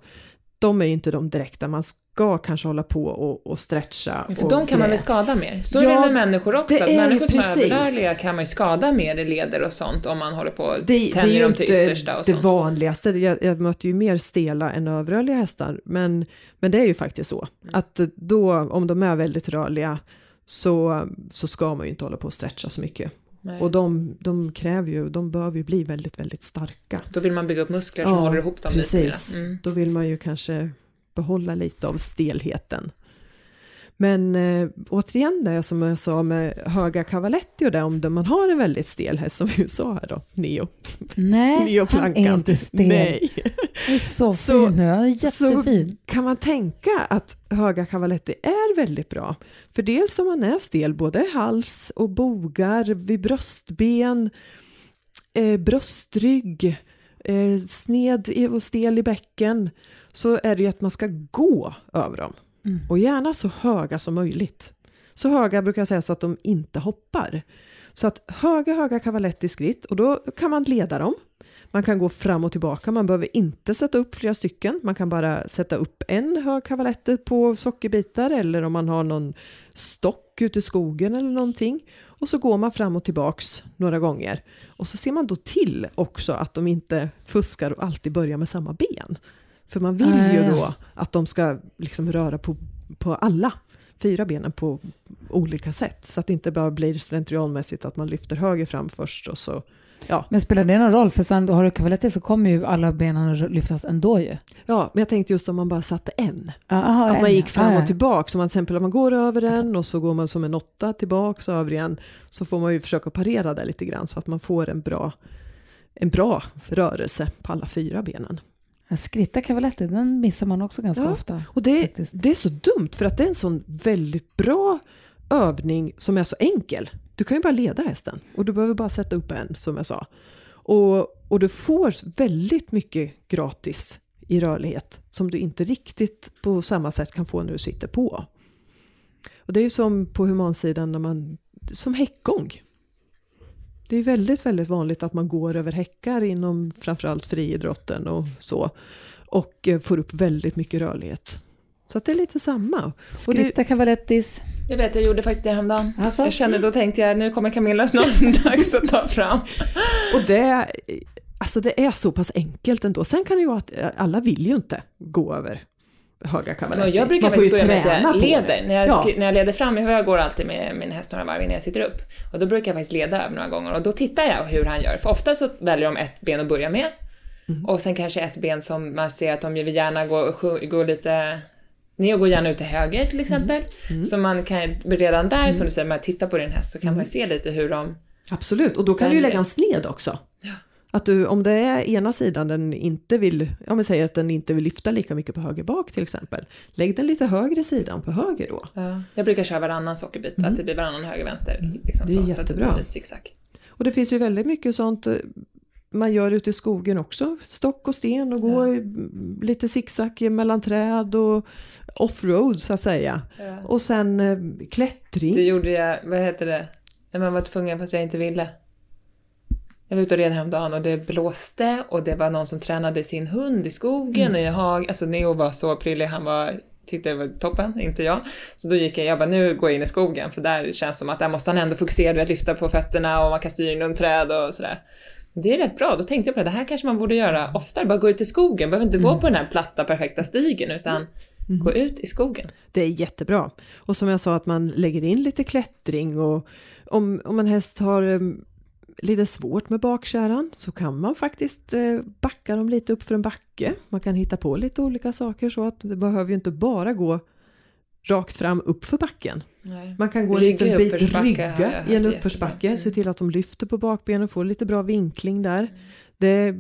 De är ju inte de direkta, man ska kanske hålla på och, och stretcha. För och de kan man grä. väl skada mer? Så Ja, är det med människor också, det att är ju människor som är överrörliga kan man ju skada mer i leder och sånt om man håller på och det, det är tänjer ju dem till inte yttersta och det sånt. vanligaste, jag, jag möter ju mer stela än överrörliga hästar, men, men det är ju faktiskt så Mm. att då, om de är väldigt rörliga så, så ska man ju inte hålla på och stretcha så mycket. Nej. Och de, de kräver ju, de behöver ju bli väldigt, väldigt starka. Då vill man bygga upp muskler som Ja, håller ihop dem precis. lite mer. Mm. Då vill man ju kanske behålla lite av stelheten. Men eh, återigen det som jag sa med höga cavaletti och det, om det- man har en väldigt stel häst som vi sa här då, Neo, Nej, han Neoplankan. är inte stel. Nej. Han är så, Så- fin nu. Han är jättefin. kan man tänka att höga cavaletti är väldigt bra. För dels om man är stel både hals och bogar, vid bröstben, eh, bröstrygg, eh, sned och stel i bäcken så är det ju att man ska gå över dem. Och gärna så höga som möjligt. Så höga brukar jag säga så att de inte hoppar. Så att höga, höga cavaletti skritt och då kan man leda dem. Man kan gå fram och tillbaka, man behöver inte sätta upp flera stycken. Man kan bara sätta upp en hög cavalette på sockerbitar eller om man har någon stock ute i skogen eller någonting. Och så går man fram och tillbaks några gånger. Och så ser man då till också att de inte fuskar och alltid börjar med samma ben. För man vill ju då att de ska liksom röra på, på alla fyra benen på olika sätt. Så att det inte bara blir slentrianmässigt att man lyfter höger fram först och så Ja, Men spelar det någon roll? För sen har du cavaletti så kommer ju alla benen lyftas ändå ju. ja, men jag tänkte just om man bara satte en. Aha, Att man gick fram och tillbaka, så man till exempel om man går över den och så går man som en åtta tillbaks och över igen, så får man ju försöka parera det lite grann så att man får en bra, en bra rörelse på alla fyra benen. Skritta cavaletti, den missar man också ganska Ja, ofta. Och det, Faktiskt. det är så dumt för att det är en sån väldigt bra övning som är så enkel. Du kan ju bara leda hästen och du behöver bara sätta upp en som jag sa. Och, och du får väldigt mycket gratis i rörlighet som du inte riktigt på samma sätt kan få när du sitter på. Och det är ju som på humansidan när man, som häckgång. Det är väldigt, väldigt vanligt att man går över häckar inom framförallt friidrotten och så och eh, får upp väldigt mycket rörlighet. Så att det är lite samma. Skritta cavalettis. Jag vet, jag gjorde faktiskt det häromdagen. Alltså? Jag kände, då tänkte jag, nu kommer Camilla snart, dags att ta fram. och det, alltså det är så pass enkelt ändå. Sen kan det ju vara att eh, alla vill ju inte gå över höga Men cavaletti. jag brukar Man får ju faktiskt börja med att träna jag leder. När jag, Ja. när jag leder fram, jag går alltid med min häst några varv innan jag sitter upp. Och då brukar jag faktiskt leda över några gånger och då tittar jag hur han gör. För ofta så väljer de ett ben att börja med. Mm. Och sen kanske ett ben som man ser att de vill gärna gå, gå lite ner går gärna ut till höger till exempel. Mm. Så man kan redan där, som du säger, med att titta på din häst så kan man ju se lite hur de... Absolut, och då kan du ju lägga en sned också. Ja. Att du, om det är ena sidan den inte vill, om vi säger att den inte vill lyfta lika mycket på höger bak till exempel, lägg den lite högre sidan på höger då. Ja, jag brukar köra varannan sockerbit, att det blir varannan höger-vänster. Liksom Mm. Det är så, så att det jättebra. zigzag. Och det finns ju väldigt mycket sånt eh, man gör ute i skogen också, stock och sten och gå i, mm, lite zigzag mellan träd och offroad så att säga. Ja. Och sen eh, klättring. Det gjorde jag, vad heter det, när man var tvungen fast jag inte ville. Jag var ute och red häromdagen och det blåste och det var någon som tränade sin hund i skogen och i hag. Alltså Neo var så prillig, han var, tyckte det var toppen, inte jag. Så då gick jag, jag bara nu går jag in i skogen för där känns som att där måste han ändå fokusera, du vet, lyfta på fötterna och man kan styra in runt träd och sådär. Det är rätt bra, då tänkte jag på det, det här kanske man borde göra oftare, bara gå ut i skogen, behöver inte gå på den här platta perfekta stigen utan gå ut i skogen. Det är jättebra. Och som jag sa att man lägger in lite klättring och om, om en häst har lite svårt med bakkärran så kan man faktiskt eh, backa dem lite upp för en backe. Man kan hitta på lite olika saker så att det behöver ju inte bara gå rakt fram upp för backen. Nej. Man kan gå en liten bit rygga i en uppförsbacke, jättebra. se till att de lyfter på bakbenen och får lite bra vinkling där. Det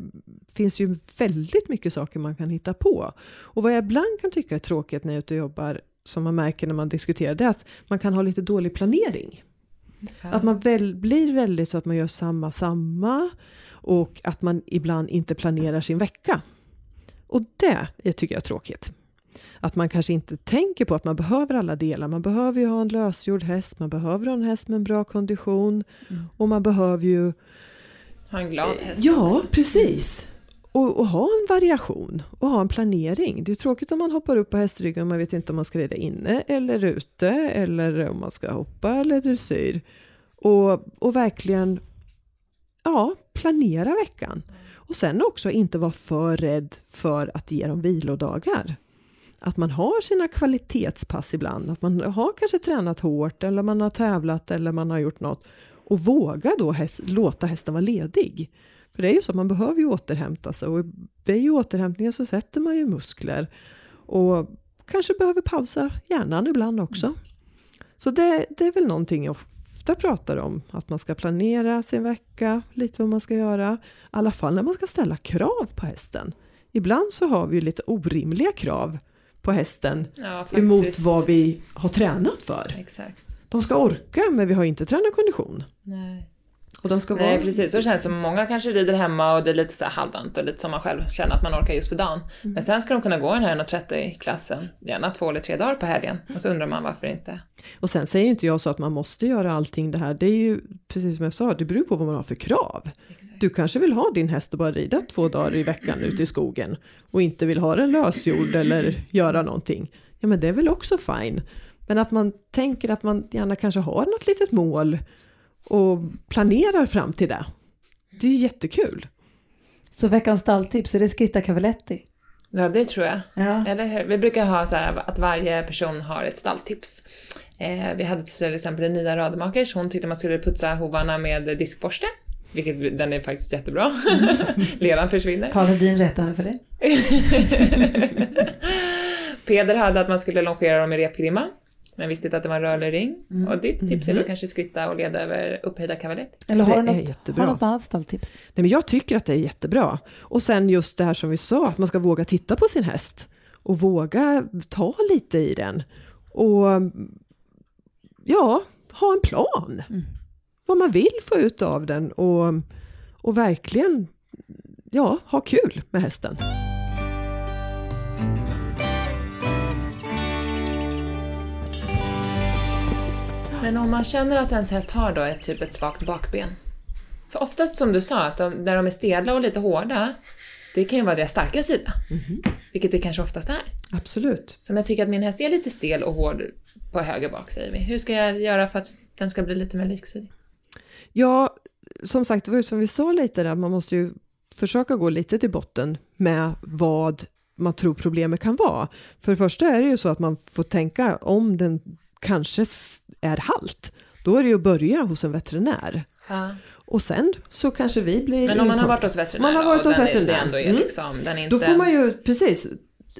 finns ju väldigt mycket saker man kan hitta på. Och vad jag ibland kan tycka är tråkigt när jag är ute och jobbar, som man märker när man diskuterar, det är att man kan ha lite dålig planering. Att man väl, blir väldigt så att man gör samma, samma och att man ibland inte planerar sin vecka. Och det tycker jag är tråkigt. Att man kanske inte tänker på att man behöver alla delar. Man behöver ju ha en lösgjord häst, man behöver ha en häst med en bra kondition Mm. och man behöver ju... Ha en glad häst Ja, också. precis. Och, och ha en variation och ha en planering. Det är tråkigt om man hoppar upp på hästryggen och man vet inte om man ska rida inne eller ute eller om man ska hoppa eller dressyr. Och, och verkligen ja, planera veckan. Och sen också inte vara för rädd för att ge dem vilodagar. Att man har sina kvalitetspass ibland, att man har kanske tränat hårt eller man har tävlat eller man har gjort något och våga då häst, låta hästen vara ledig. För det är ju så att man behöver ju återhämta sig och i återhämtningen så sätter man ju muskler och kanske behöver pausa hjärnan ibland också. Så det, det är väl någonting jag ofta pratar om, att man ska planera sin vecka, lite vad man ska göra, i alla fall när man ska ställa krav på hästen. Ibland så har vi ju lite orimliga krav på hästen Ja, emot vad vi har tränat för. Exakt. De ska orka men vi har inte tränat kondition. Nej. Och de ska Nej vara... precis, så känns det som många kanske rider hemma och det är lite så här halvdant och lite som man själv känner att man orkar just för dagen. Mm. Men sen ska de kunna gå den här 1.30 klassen, gärna två eller tre dagar på helgen. Och så undrar man varför inte. Och sen säger inte jag så att man måste göra allting det här. Det är ju precis som jag sa, det beror på vad man har för krav. Du kanske vill ha din häst och bara rida två dagar i veckan ute i skogen och inte vill ha den lösgjord eller göra någonting. Ja men det är väl också fine. Men att man tänker att man gärna kanske har något litet mål och planerar fram till det. Det är ju jättekul. Så veckans stalltips, är det Skritta Cavaletti? Ja, det tror jag. Ja. Eller hur? Vi brukar ha så här att varje person har ett stalltips. Eh, vi hade till exempel en Nina Rademakers, hon tyckte man skulle putsa hovarna med diskborste. Vilket den är faktiskt jättebra. Leran försvinner. Karl Hedin rättade för det. Peder hade att man skulle longera dem i repgrimma. Men viktigt att det var en rörlig ring. Och ditt tips är då kanske skritta och leda över upphöjda kavalett. Eller har du något, har något annat stalltips? Nej, men jag tycker att det är jättebra. Och sen just det här som vi sa, att man ska våga titta på sin häst och våga ta lite i den. Och ja, ha en plan. Vad man vill få ut av den och, och verkligen ja, ha kul med hästen. Men om man känner att ens häst har då ett typ ett svagt bakben. För oftast som du sa, att de, där de är stela och lite hårda, det kan ju vara deras starka sida. Vilket det kanske oftast är. Absolut. Så om jag tycker att min häst är lite stel och hård på höger bak, säger vi. Hur ska jag göra för att den ska bli lite mer liksidig? Ja, som sagt, det var ju som vi sa lite där, man måste ju försöka gå lite till botten med vad man tror problemet kan vara. För det första är det ju så att man får tänka om den kanske är halt, då är det ju att börja hos en veterinär. Ja. Och sen så kanske vi blir... Men om man har varit hos veterinär Man har varit hos veterinär. Är Mm. liksom, inte... Då får man ju, precis,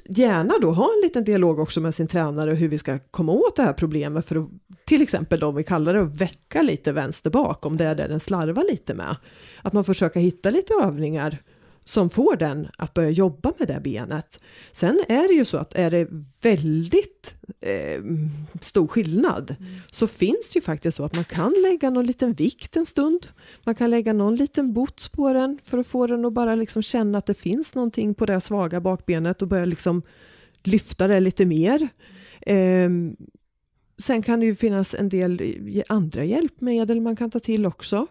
gärna då ha en liten dialog också med sin tränare hur vi ska komma åt det här problemet för att till exempel då, om vi kallar det att väcka lite vänster bak om det är det den slarvar lite med. Att man försöker hitta lite övningar som får den att börja jobba med det benet. Sen är det ju så att är det väldigt eh, stor skillnad så finns det ju faktiskt så att man kan lägga någon liten vikt en stund. Man kan lägga någon liten bots på den för att få den att bara liksom känna att det finns någonting på det svaga bakbenet och börja liksom lyfta det lite mer. Ehm, sen kan det ju finnas en del andra hjälpmedel man kan ta till också.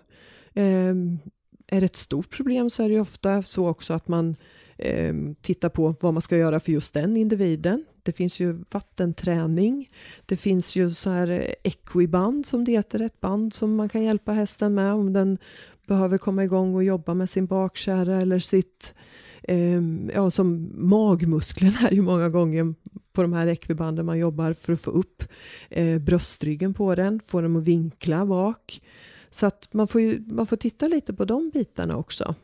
Ehm, är det ett stort problem så är det ofta så också att man eh, tittar på vad man ska göra för just den individen. Det finns ju vattenträning, det finns ju så här eh, equiband som det heter, ett band som man kan hjälpa hästen med om den behöver komma igång och jobba med sin bakkärra eller sitt ehm, ja, som magmusklerna är ju många gånger på de här equibanden man jobbar för att få upp eh, bröstryggen på den, få dem att vinkla bak. Så att man får, ju, man får titta lite på de bitarna också.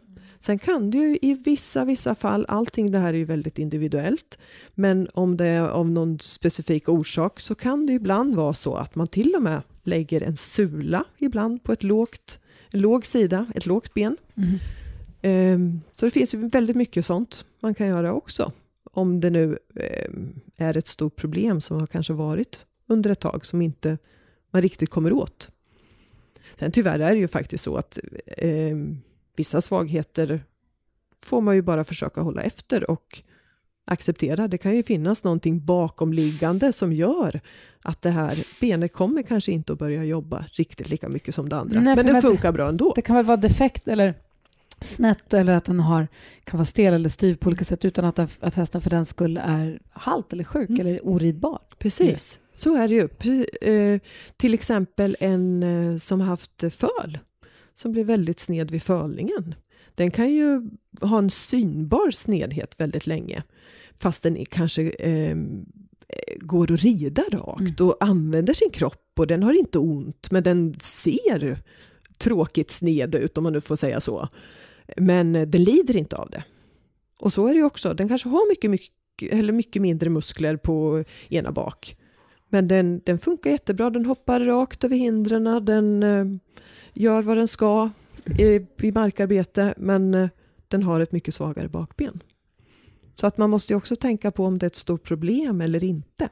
Sen kan det ju i vissa, vissa fall, allting det här är ju väldigt individuellt, men om det är av någon specifik orsak så kan det ju ibland vara så att man till och med lägger en sula ibland på ett lågt, en låg sida, ett lågt ben. Ehm, så det finns ju väldigt mycket sånt man kan göra också. Om det nu ehm, är ett stort problem som har kanske varit under ett tag som inte man riktigt kommer åt. Sen tyvärr är det ju faktiskt så att eh, vissa svagheter får man ju bara försöka hålla efter och acceptera. Det kan ju finnas någonting bakomliggande som gör att det här benet kommer kanske inte att börja jobba riktigt lika mycket som det andra. Nej, Men det funkar bra ändå. Det kan väl vara defekt eller snett eller att den har, kan vara stel eller styv på olika sätt utan att, den, att hästen för den skull är halt eller sjuk Mm. eller oridbar. Precis, så är det ju. Eh, till exempel en eh, som haft föl, som blir väldigt sned vid fölningen. Den kan ju ha en synbar snedhet väldigt länge, fast den kanske eh, går att rida rakt och använder sin kropp och den har inte ont, men den ser tråkigt sned ut om man nu får säga så. Men eh, den lider inte av det. Och så är det ju också, den kanske har mycket, mycket, eller mycket mindre muskler på ena bak. Men den, den funkar jättebra, den hoppar rakt över hindren, den eh, gör vad den ska i, i markarbete, men eh, den har ett mycket svagare bakben. Så att man måste ju också tänka på om det är ett stort problem eller inte.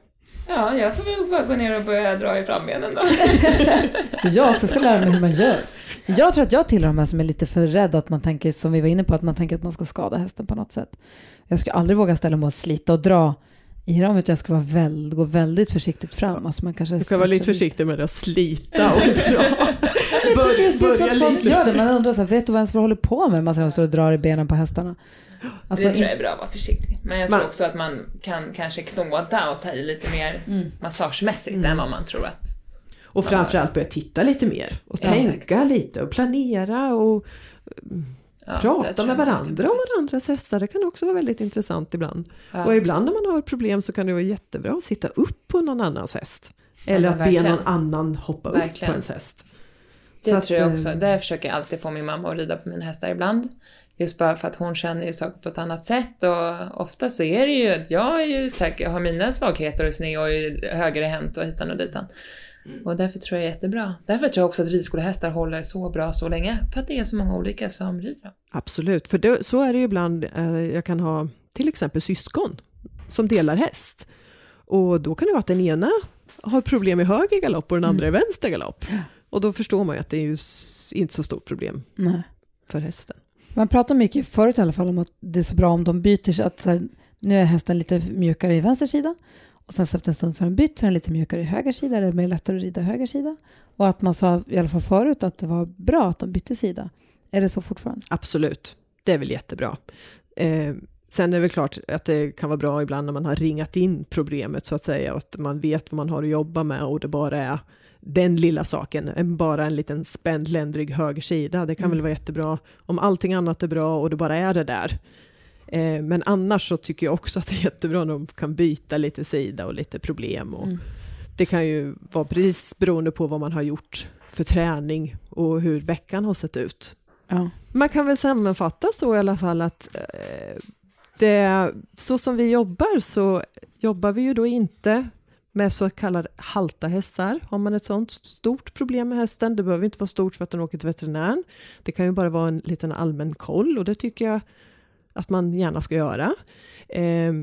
Ja, jag får väl bara gå ner och börja dra i frambenen då. Jag också ska lära mig hur man gör. Jag tror att jag tillhör de här som är lite för rädda att man tänker, som vi var inne på, att man tänker att man ska skada hästen på något sätt. Jag skulle aldrig våga ställa mig och slita och dra i dem, utan jag ska vara väldigt, gå väldigt försiktigt fram. Alltså man kanske Du ska vara lite försiktig med att slita och dra. Jag tycker det är synd Börja att folk lite. gör det. Man undrar så här, vet du vad ens vad håller på med? Man ser dem stå och drar i benen på hästarna. Alltså, det tror jag är bra att vara försiktig. Men jag Man- tror också att man kan kanske knåda och ta i lite mer Mm. massagemässigt än vad man tror att... Och framförallt börja titta lite mer och Ja, tänka exakt. lite och planera och Ja, prata med jag varandra om varandras hästar. Det kan också vara väldigt intressant ibland. Ja. Och ibland när man har problem så kan det vara jättebra att sitta upp på någon annans häst. Eller men att be verkligen. någon annan hoppa upp Verkligen. på ens häst. Det Så att, tror jag eh, också. Där försöker jag alltid få min mamma att rida på mina hästar ibland. Just bara för att hon känner ju saker på ett annat sätt och ofta så är det ju att jag är ju säker, har mina svagheter och sned och är högerhänt och hitan och ditan. Och därför tror jag det är jättebra. Därför tror jag också att ridskolehästar håller så bra så länge. För att det är så många olika som rider dem. Absolut, för det, så är det ju ibland. Eh, jag kan ha till exempel syskon som delar häst. Och då kan det vara att den ena har problem i höger galopp och den andra i vänster galopp. Och då förstår man ju att det är ju inte så stort problem Nej. för hästen. Man pratar mycket förut i alla fall om att det är så bra om de byter sig. Att här, nu är hästen lite mjukare i vänster sida och sen så efter en stund så har den bytt så är den lite mjukare i höger sida eller mer lättare att rida höger sida. Och att man sa i alla fall förut att det var bra att de bytte sida. Är det så fortfarande? Absolut, det är väl jättebra. Eh, sen är det väl klart att det kan vara bra ibland när man har ringat in problemet så att säga och att man vet vad man har att jobba med och det bara är den lilla saken, en- bara en liten spänd ländrygg höger sida. Det kan väl vara jättebra om allting annat är bra och det bara är det där. Eh, men annars så tycker jag också att det är jättebra när de kan byta lite sida och lite problem. Och Det kan ju vara precis beroende på vad man har gjort för träning och hur veckan har sett ut. Ja. Man kan väl sammanfatta så i alla fall att eh, det, så som vi jobbar så jobbar vi ju då inte med så kallade halta hästar. Har man ett sånt stort problem med hästen, det behöver inte vara stort för att den åker till veterinären. Det kan ju bara vara en liten allmän koll och det tycker jag att man gärna ska göra. Eh,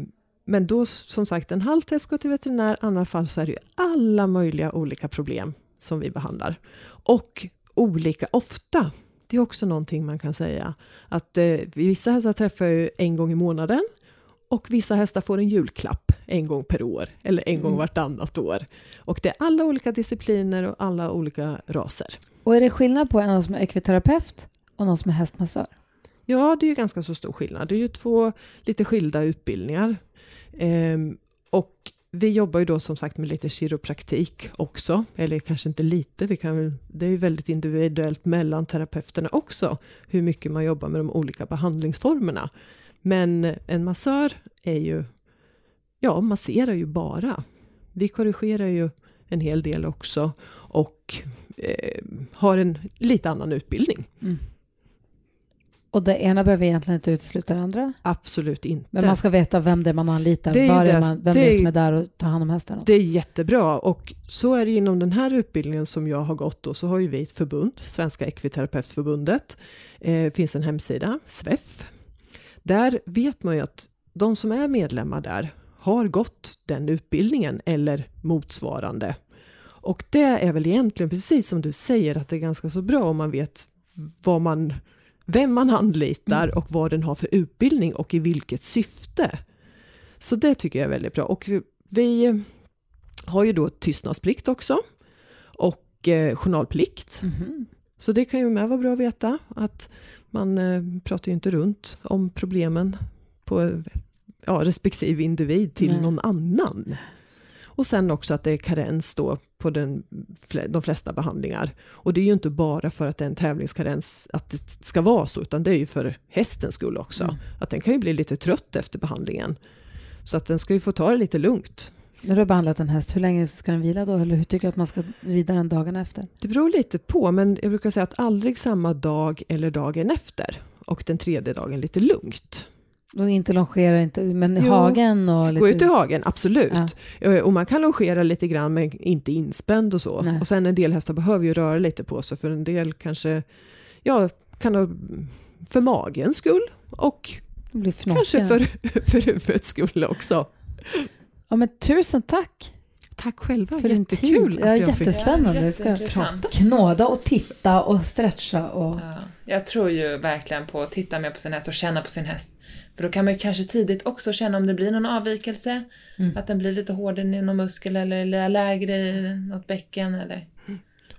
men då som sagt, en halt häst går till veterinär, i andra fall så är det ju alla möjliga olika problem som vi behandlar. Och olika ofta. Det är också någonting man kan säga. Att eh, vissa hästar träffar jag en gång i månaden och vissa hästar får en julklapp en gång per år eller en gång vartannat år. Och det är alla olika discipliner och alla olika raser. Och är det skillnad på en som är ekviterapeut och någon som är hästmassör? Ja, det är ju ganska så stor skillnad. Det är ju två lite skilda utbildningar. Ehm, och vi jobbar ju då som sagt med lite kiropraktik också, eller kanske inte lite, vi kan, det är ju väldigt individuellt mellan terapeuterna också, hur mycket man jobbar med de olika behandlingsformerna. Men en massör är ju, ja, masserar ju bara. Vi korrigerar ju en hel del också och eh, har en lite annan utbildning. Mm. Och det ena behöver egentligen inte utesluta det andra. Absolut inte. Men man ska veta vem det är man anlitar, Det är det- man, vem det det är som är där och tar hand om hästen. Det är jättebra och så är det inom den här utbildningen som jag har gått då, så har ju vi ett förbund, Svenska Ekviterapeutförbundet. Eh, finns en hemsida, SVEF. Där vet man ju att de som är medlemmar där har gått den utbildningen eller motsvarande. Och det är väl egentligen precis som du säger att det är ganska så bra om man vet vad man, vem man anlitar och vad den har för utbildning och i vilket syfte. Så det tycker jag är väldigt bra. Och vi, vi har ju då tystnadsplikt också och eh, journalplikt. Mhm. Så det kan ju med vara bra att veta att man eh, pratar ju inte runt om problemen på eh, ja, respektive individ till Nej. någon annan. Och sen också att det är karens då på den, de flesta behandlingar. Och det är ju inte bara för att det är en tävlingskarens att det ska vara så, utan det är ju för hästens skull också. Mm. Att den kan ju bli lite trött efter behandlingen. Så att den ska ju få ta det lite lugnt. När du har behandlat en häst, hur länge ska den vila då? Eller hur tycker du att man ska rida den dagarna efter? Det beror lite på, men jag brukar säga att aldrig samma dag eller dagen efter. Och den tredje dagen lite lugnt. Och inte longera, inte, men i Jo, hagen och lite... Gå ut i hagen, absolut. Ja. Eh, Och man kan longera lite grann men inte inspänd och så. Nej. Och sen en del hästar behöver ju röra lite på sig för en del kanske ja, kan ha för magens skull och kanske för, för huvudets skull också. Ja, men tusen tack Tack själva, för jättekul tid. Ja, att jag fick jättespännande. Ja, Jag ska jätteintressant. knåda och titta och stretcha. Och... Ja, jag tror ju verkligen på att titta mer på sin häst och känna på sin häst. För då kan man ju kanske tidigt också känna om det blir någon avvikelse. Mm. Att den blir lite hårdare i någon muskel eller lägre i något bäcken eller...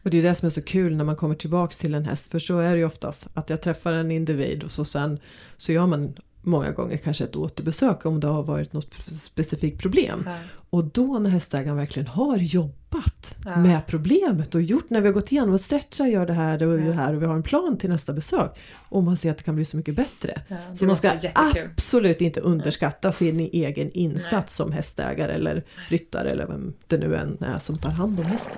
Och det är det som är så kul när man kommer tillbaks till en häst, för så är det ju oftast att jag träffar en individ och så sen så gör man många gånger kanske ett återbesök om det har varit något specifikt problem. Ja. Och då när hästägaren verkligen har jobbat Ja. med problemet och gjort när vi har gått igenom och stretcha, gör det här och det här och vi har en plan till nästa besök och man ser att det kan bli så mycket bättre. Så man ska absolut inte underskatta sin egen insats som hästägare eller ryttare eller vem det nu än är som tar hand om hästen.